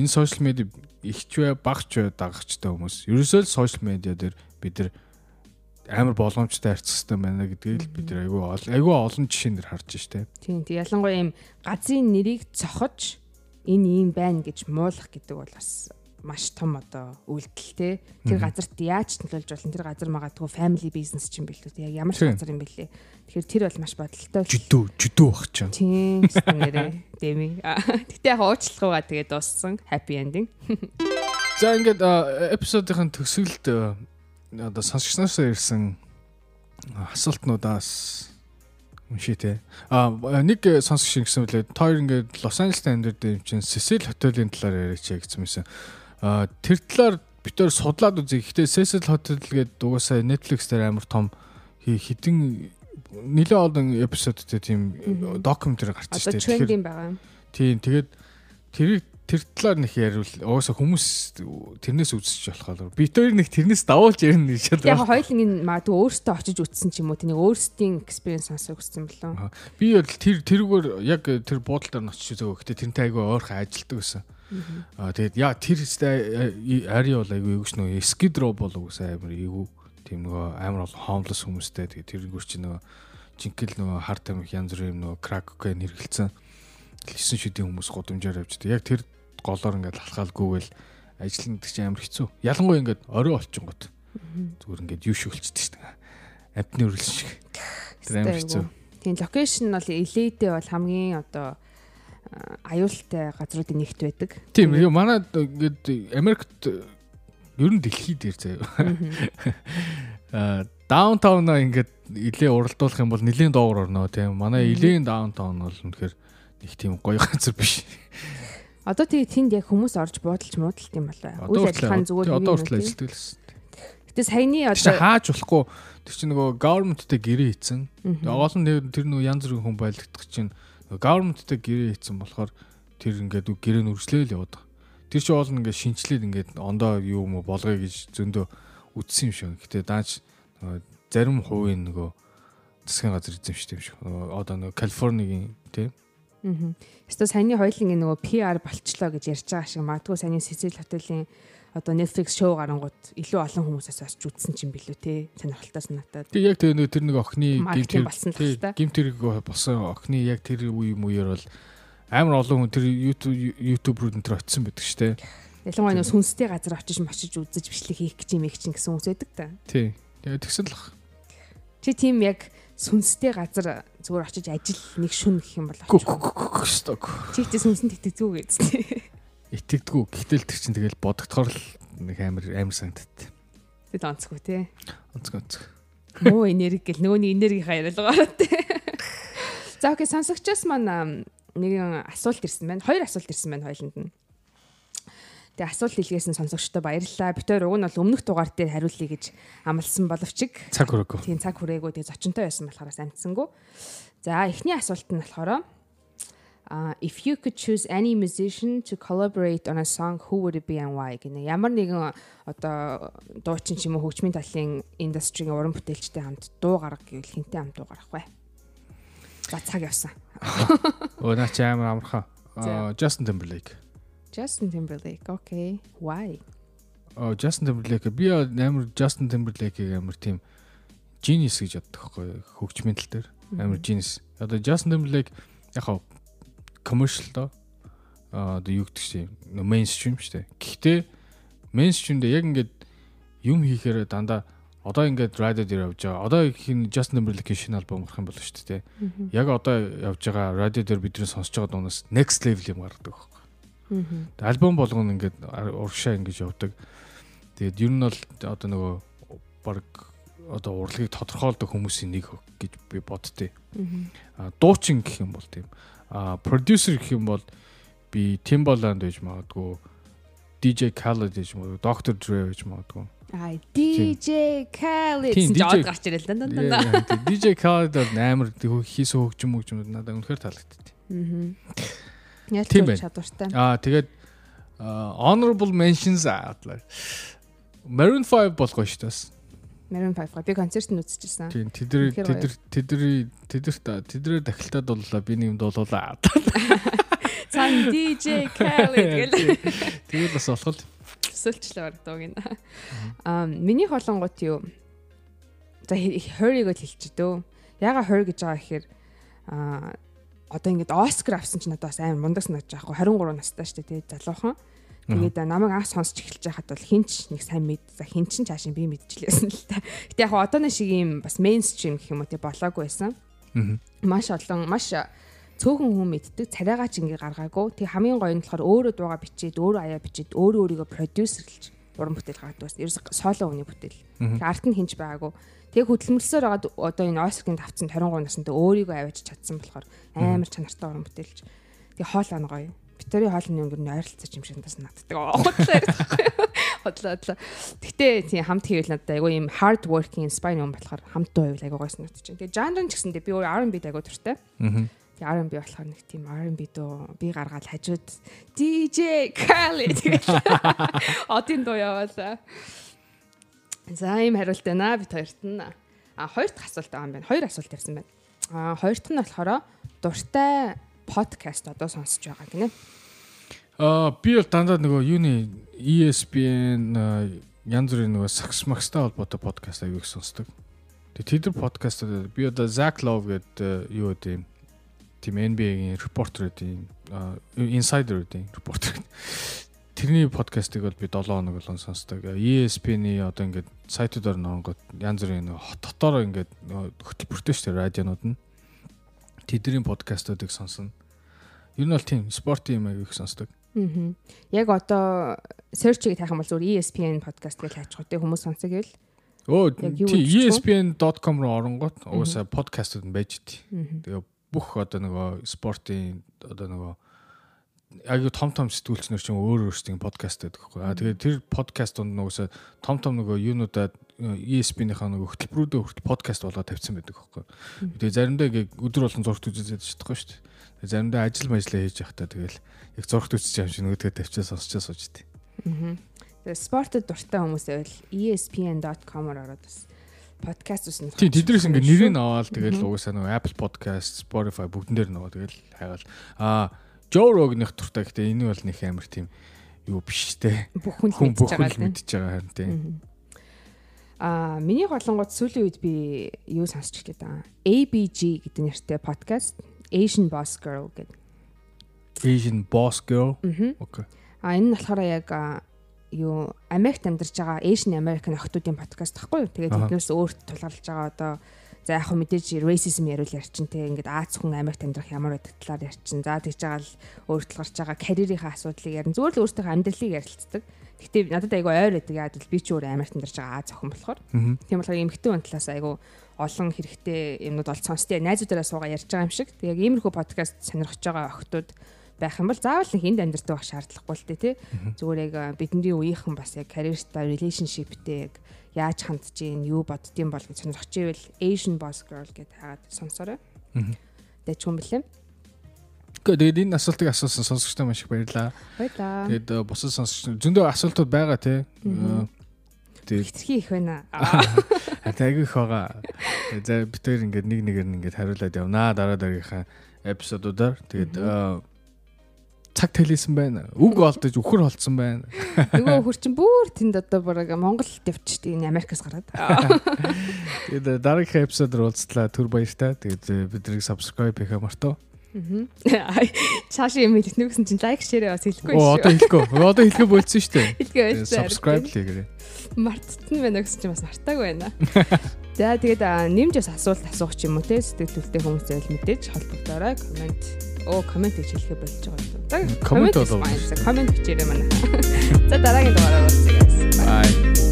энэ сошиал медиа ихч бай багч бай дагагчтай хүмүүс ерөөсөө л сошиал медиа дээр бид нар амар боломжтой хэрэгтэй байна гэдгийг бид нар айгүй айгүй олон жишээнээр харж штэ. Тийм ялангуяа ийм газрын нэрийг цохож энэ ийм байна гэж муулах гэдэг бол бас маш том одоо үйлдэл те. Тэр газарт яаж төлөвлөж болно? Тэр газар магадгүй family business ч юм бэлээ те яг ямар газар юм бэлээ. Тэгэхээр тэр бол маш бодолтой жүдүү жүдүү бах ч юм тийм нэрээ дэми гэтээ яг уучлахуйгаа тэгээ дууссан. Happy ending. За ингээд эпизодын төсөөлт одоо сонсогчноос ирсэн асуултнуудаас унши те а нэг сонсогч ингэсэн үлээ тоор ингээд Лос Анжелест амьдардаг юм чинь Сесил хотелийн талаар яриач гэсэн юмсан А тэр талаар бид тээр судлаад үзье. Гэхдээ Cecil Hotel гэдэг угаасаа Netflix дээр амар том хідэн нэлээд олон эпизодтэй тийм докюментари гарч ирсэн. Байгаа. Тийм тэгээд тэрийг тэр талаар нэг яриул угаасаа хүмүүс тэрнээс үзчих болохоор би тэр нэг тэрнээс давуулж ярина гэж бодлоо. Яг хоёул ингэ магадгүй өөртөө очиж үзсэн ч юм уу тэнийг өөрсдийн экспириенс сонсох гэсэн болов. Би бол тэр тэрүүгээр яг тэр буудлаар нь очиж үзөө. Гэтэ тэрнтэй айгүй ойрхон ажилтдаг гэсэн. Аа тэгээд яа тэр ари бол айгүй юу шнөө скид руу бол угсаа амар эйгүү тийм нөгөө амар бол homeless хүмүүстэй тэгээд тэр гүр чи нөгөө жинхэнэ нөгөө хар тамхи янз бүрийн нөгөө crack cocaine хэрэгэлсэн 9 шидийн хүмүүс гудамжаар явждаг. Яг тэр голоор ингээд алхаалгүйгээл ажиллана гэдэг чинь амар хэцүү. Ялангуяа ингээд орой олчингууд зүгээр ингээд юу шүлцдэг шүү дээ. Амтны үргэлж шиг. Тэр амар хэцүү. Тийм локейшн бол элейдээ бол хамгийн одоо аюултай газруудын нэгт байдаг. Тийм ээ манай ингээд Америкт ер нь дэлхийд дээр заяа. Аа даунтаунаа ингээд илээ уралдуулах юм бол нэлийн доогор орно тийм. Манай илийн даунтаун бол үнэхээр их тийм гоё газар биш. Одоо тэгээ тэнд яг хүмүүс орж буудалж муудалт юм болоо. Үйл ажиллагааны зүгээр одоо хүртэл ажилладаг л. Гэтэ саяны одоо хааж болохгүй тэр чинь нөгөө government-тэй гэрээ хийцэн. Гол нь тэр нөгөө янз бүрийн хүн байлгах чинь government-тэй гэрээ хийцэн болохоор тэр ингээд гэрээ нь үргэлжлээл яваад байгаа. Тэр чинь бол ингээд шинчлээд ингээд ондоо юу юм болгоё гэж зөндөө үтсэн юм шиг. Гэтэ дааж зарим хувийн нөгөө засгийн газар эзэмшдэг юм шиг. Одоо нөгөө Калифорнигийн тийм Аа. Эсвэл саяны хоёлын нөгөө PR болчлоо гэж ярьж байгаа шиг магадгүй саяны Cecil Hotel-ийн одоо Netflix шоу гарангууд илүү олон хүмүүсээс осч үзсэн чинь билүү те сонирхолтой санаатай. Тэг яг тэр нэг тэр нэг охины гимт тэрэг болсон охины яг тэр үе мууяр бол амар олон хүн тэр YouTube YouTube руу энэ төр очисон байдаг шүү дээ. Ялангуяа нөө сүнстэй газар очиж мочиж үзэж бичлэг хийх гэж юм их чинь гэсэн хүмүүс байдаг та. Тий. Тэгсэн л бах. Чи тийм яг сүнстэй газар зүгээр очиж ажил нэг шүн гэх юм бол. Сток. Чи ихтэй сүнсэнд итгэдэг гэсэн. Итгэдэггүй. Гэтэл тэр чинь тэгэл бодогдохоор л нэг амар амар санагдтыг. Тэд онцгүй тий. Онцгой онцгой. Муу энерги гэл нөгөө нэг энергийнхаа яриалгаар тий. За окей сонсогчоос маань нэгэн асуулт ирсэн байна. Хоёр асуулт ирсэн байна хоёуланд нь. Тэгээ асуулт илгээсэн сонсогчдод баярлалаа. Хоёр уг нь бол өмнөх дугаар дээр хариулъя гэж амласан боловч цаг хүрээгүй. Тийм цаг хүрээгүй тэгээ зочинтой байсан болохоор амтсангүй. За эхний асуулт нь болохоор uh, if you could choose any musician to collaborate on a song who would it be and why гэнэ ямар нэгэн одоо дуучин ч юм уу хөгжмийн талын индастригийн уран бүтээлчтэй хамт дуу гаргах гэвэл хинтээ хамт дуу гаргах вэ? За цаг явсан. Өө наа чи амар амархан. Justin Timberlake. Justin Timberlake. Okay. Why? Oh, Justin Timberlake би амар Justin Timberlake-ийг амар тийм genius гэж боддог байхгүй хөгжмийн тал дээр. Амар genius. Одоо Justin Timberlake яг хаа commercial доо одоо юу гэдэг чинь mainstream шүү дээ. Гэхдээ mainstream дээр яг ингээд юм хийхээр дандаа одоо ингээд радио дээр явж байгаа. Одоо хин Justin Timberlake-ийн шинэ альбом гарах юм болно шүү дээ. Яг одоо явж байгаа радио дээр бидний сонсож байгаа дуунаас next level юм. Тэгээд альбом болгоно ингээд урагшаа ингэж явдаг. Тэгээд ер нь бол одоо нөгөө баг одоо урлагийг тодорхойлдог хүмүүсийн нэг гэж би боддتي. Аа дуучин гэх юм бол тийм. Аа продюсер гэх юм бол би Timbaland гэж магадгүй DJ Khaled гэж магадгүй Dr. Dre гэж магадгүй. Аа DJ Khaled гэж жоод гарч ирэл даа даа. DJ Khaled бол амар хийсэн хөгжим хөгжмөд надад үнэхээр таалагдтыг. Аа. Ялч чадвартай. Аа тэгээд honorable mentions аадлаа. Maroon 5 болгоо шүү дээ. Maroon 5 би концерт нь үзчихсэн. Тийм тэдэр тэдэр тэдэр тэдэрт тэдэрээр дахилтад боллоо би нэг юм дуулуулаа. Цан DJ Khaled гэл. Тэгээд бас болох л төсөлчлөө дууг нь. Аа миний холонгот юу? За хөрийг л хэлчих дөө. Яга хөр гэж байгаа гэхээр аа одоо ингээд Оскар авсан чинь надад бас амар мундаг санагдаж байгаа хгүй 23 настай шүү дээ тий залуухан. Тэгээд намайг анх сонсч эхэлж байхад бол хинч нэг сайн мэд за хинч ч хаашин би мэдчихлээсэн л та. Гэтэ яг одооны шиг юм бас мейнстрим гэх юм уу тий болоогүй байсан. Маш олон маш цөөхөн хүн мэддэг царайгаа ч ингээ гаргаагүй. Тэг хамгийн гоё нь болохоор өөрөө дууга бичээд өөрөө аяа бичээд өөрөө өөрийгөө продюсерлж уран бүтээл гаргадаг байсан. Ерөөс соло хүний бүтээл. Тэг арт нь хинч байгаагүй. Тэг хөдөлмөрлсөөр байгаа одоо энэ Оскарын тавцсан 23 настай өөрийгөө аваач чадсан болохоор амар чанартай уран бүтээлч. Тэг хоол ан гоё. Битори хоолны юм дөрний ойролцооч юм шиг надад наддаг. Хотлоо хотлоо. Гэтэ тийм хамт хийвэл надад айгүй юм hard working inspire юм болохоор хамт дуу байвал айгүй гоё санагдаж байна. Тэгээ жанр ч гэсэндээ би өөр R&B айгүй туртай. Аа. R&B болохоор нэг тийм R&B дуу би гаргаад хажууд DJ Khaled тэгээ одын дуу яваалаа. За ийм хариулт байна бид хоёрт нь. А хоёр дахь асуулт байгаа юм байна. Хоёр асуулт ирсэн байна. А хоёр дахь нь болохоор дуртай подкаст одоо сонсож байгаа гинэ. Аа би бол дандаа нөгөө юуны ESPN янз бүрийн нөгөө сакс макстай холбоотой подкаст аяг их сонсдог. Тэгээ тэд подкастууд би одоо Zack Love гэдэг юу гэдэг тийм NBA-ийн репортер гэдэг инсайдер гэдэг репортер тэрний подкастыг бол би 7 хоног болон сонсдог. ESPN-ий одоо ингээд сайтуудаар нөрөнгөд янз бүрийн хотоор ингээд хөтөлбөртэй шүү дээ радионууд нь. Тэдний подкастуудыг сонсно. Ер нь бол тийм спортын юм аяг их сонсдог. Аа. Яг одоо search-ийг хайх юм бол зүгээр ESPN подкаст гэж хайчих үү хүмүүс сонсох гэвэл Оо ESPN.com руу оронгот угаасаа подкастууд нь байж дээ. Тэгээ бүх одоо нөгөө спортын одоо нөгөө аягүй том том сэтгүүлчнэр чинь өөр өөрсдийн подкаст байдаг хгүй. Аа тэгээд тэр подкастууд нугсаа том том нөгөө юунуудад ESPN-ийнхаа нөгөө хөтөлбөрүүдээ хүртэл подкаст болгоод тавьсан байдаг хгүй. Тэгээд заримдаа ингээ өдөр болгон зургт үзээд чадахгүй шүү дээ. Заримдаа ажил мажлаа хийж явахдаа тэгэл яг зургт үзэж юм шиг нөгөөдгөө тавьчаа сонсчаа сууж дээ. Аа. Тэгээд спортод дуртай хүмүүс байвал ESPN.com-оор ороод бас подкаст үснэ. Тийм тэдрээс ингээ нэрийг аваад тэгэл угаасаа нөгөө Apple Podcast, Spotify бүгдэн дээр нөгөө тэгэл хайгаал. Аа Joe Rogan-ых туртай гэхдээ энэ бол нэг амар тийм юу биш те. Бүх хүн мэдчихэж байгаа харин тийм. Аа миний голонгууд сүүлийн үед би юу сонсч эхлэв даа. ABG гэдэг нэртэй подкаст Asian Boss Girl гэдэг. Asian Boss Girl. Окей. А энэ нь болохоор яг юу Америкт амьдарч байгаа Asian American охтуудын подкаст тахгүй юу? Тэгээд тэднээс өөрт тулгарлаж байгаа одоо За яг хөө мэдээж racism яриул ярьчин те ингээд Аз хүн Америкт амьдрах ямар байдаг талаар ярьчин. За тэгж байгаа л өөртөл гарч байгаа карьерийнхаа асуудлыг ярина. Зүгээр л өөртөө амьдралыг ярилцдаг. Гэхдээ надад айгүй ойр байдаг. Яг л би ч өөр Америкт амьдарч байгаа Аз охин болохоор. Тийм болохоор эмэгтэй хүн талаас айгүй олон хэрэгтэй юмнууд олж сонсдээ. Найзуудаараа суугаа ярьж байгаа юм шиг. Тэг яг иймэрхүү подкаст сонирхож байгаа охтууд байх юм бол заавал нэг энд амьдардаг байх шаардлагагүй л дээ тий. Зүгээр яг бидний үеийнхэн бас яг career-тай relationship-тэй яг яаж хандж гин юу боддtiin бол гэж сонирхож ивэл Asian Boss Girl гэдээ хаагаад сонсорой. Дэч юм бэлээ. Тэгээд энэ асуултыг асуусан сонсогчтой маш их баярлаа. Баярлаа. Тэгээд бусад сонсогч зөндөө асуултууд байгаа тий. Тэгээд хитрхи их байна. Атайг их байгаа. За бид хоёр ингээд нэг нэгээр нь ингээд хариулаад явнаа дараа дараагийнхаа эпизодуудаар. Тэгээд цаг тэлээсэн байна. Үг олдож үхэр холцсон байна. Нөгөө хөр чин бүр тэнд одоо бараг Монгол явчих энэ Америкаас гараад. Тэгээд дараагийн эпизодоор уулзлаа. Түр баяртай. Тэгээд биднийг subscribe хийх мартаа. Цааш юм хэлэх нүгсэн чинь лайк шеэрээ бас хэлэхгүй шүү. Оо одоо хэлэхгүй. Одоо хэлэхгүй болцсон шүү дээ. Хэлгээ байсан. Subscribe хийгээрэй. Мартсан байна гэсэн чинь бас мартаагүй байна. За тэгээд нэмж бас асуулт асуух юм уу те сэтгэлдээ хүмүүс зөвл мэдээж холбогдоорой. Комент Оо комент гэж хэлэхэ болж байгаа юм. Комент болоо. Комент бичээрэй манай. За дараагийн дугаараар уулзъя. Bye.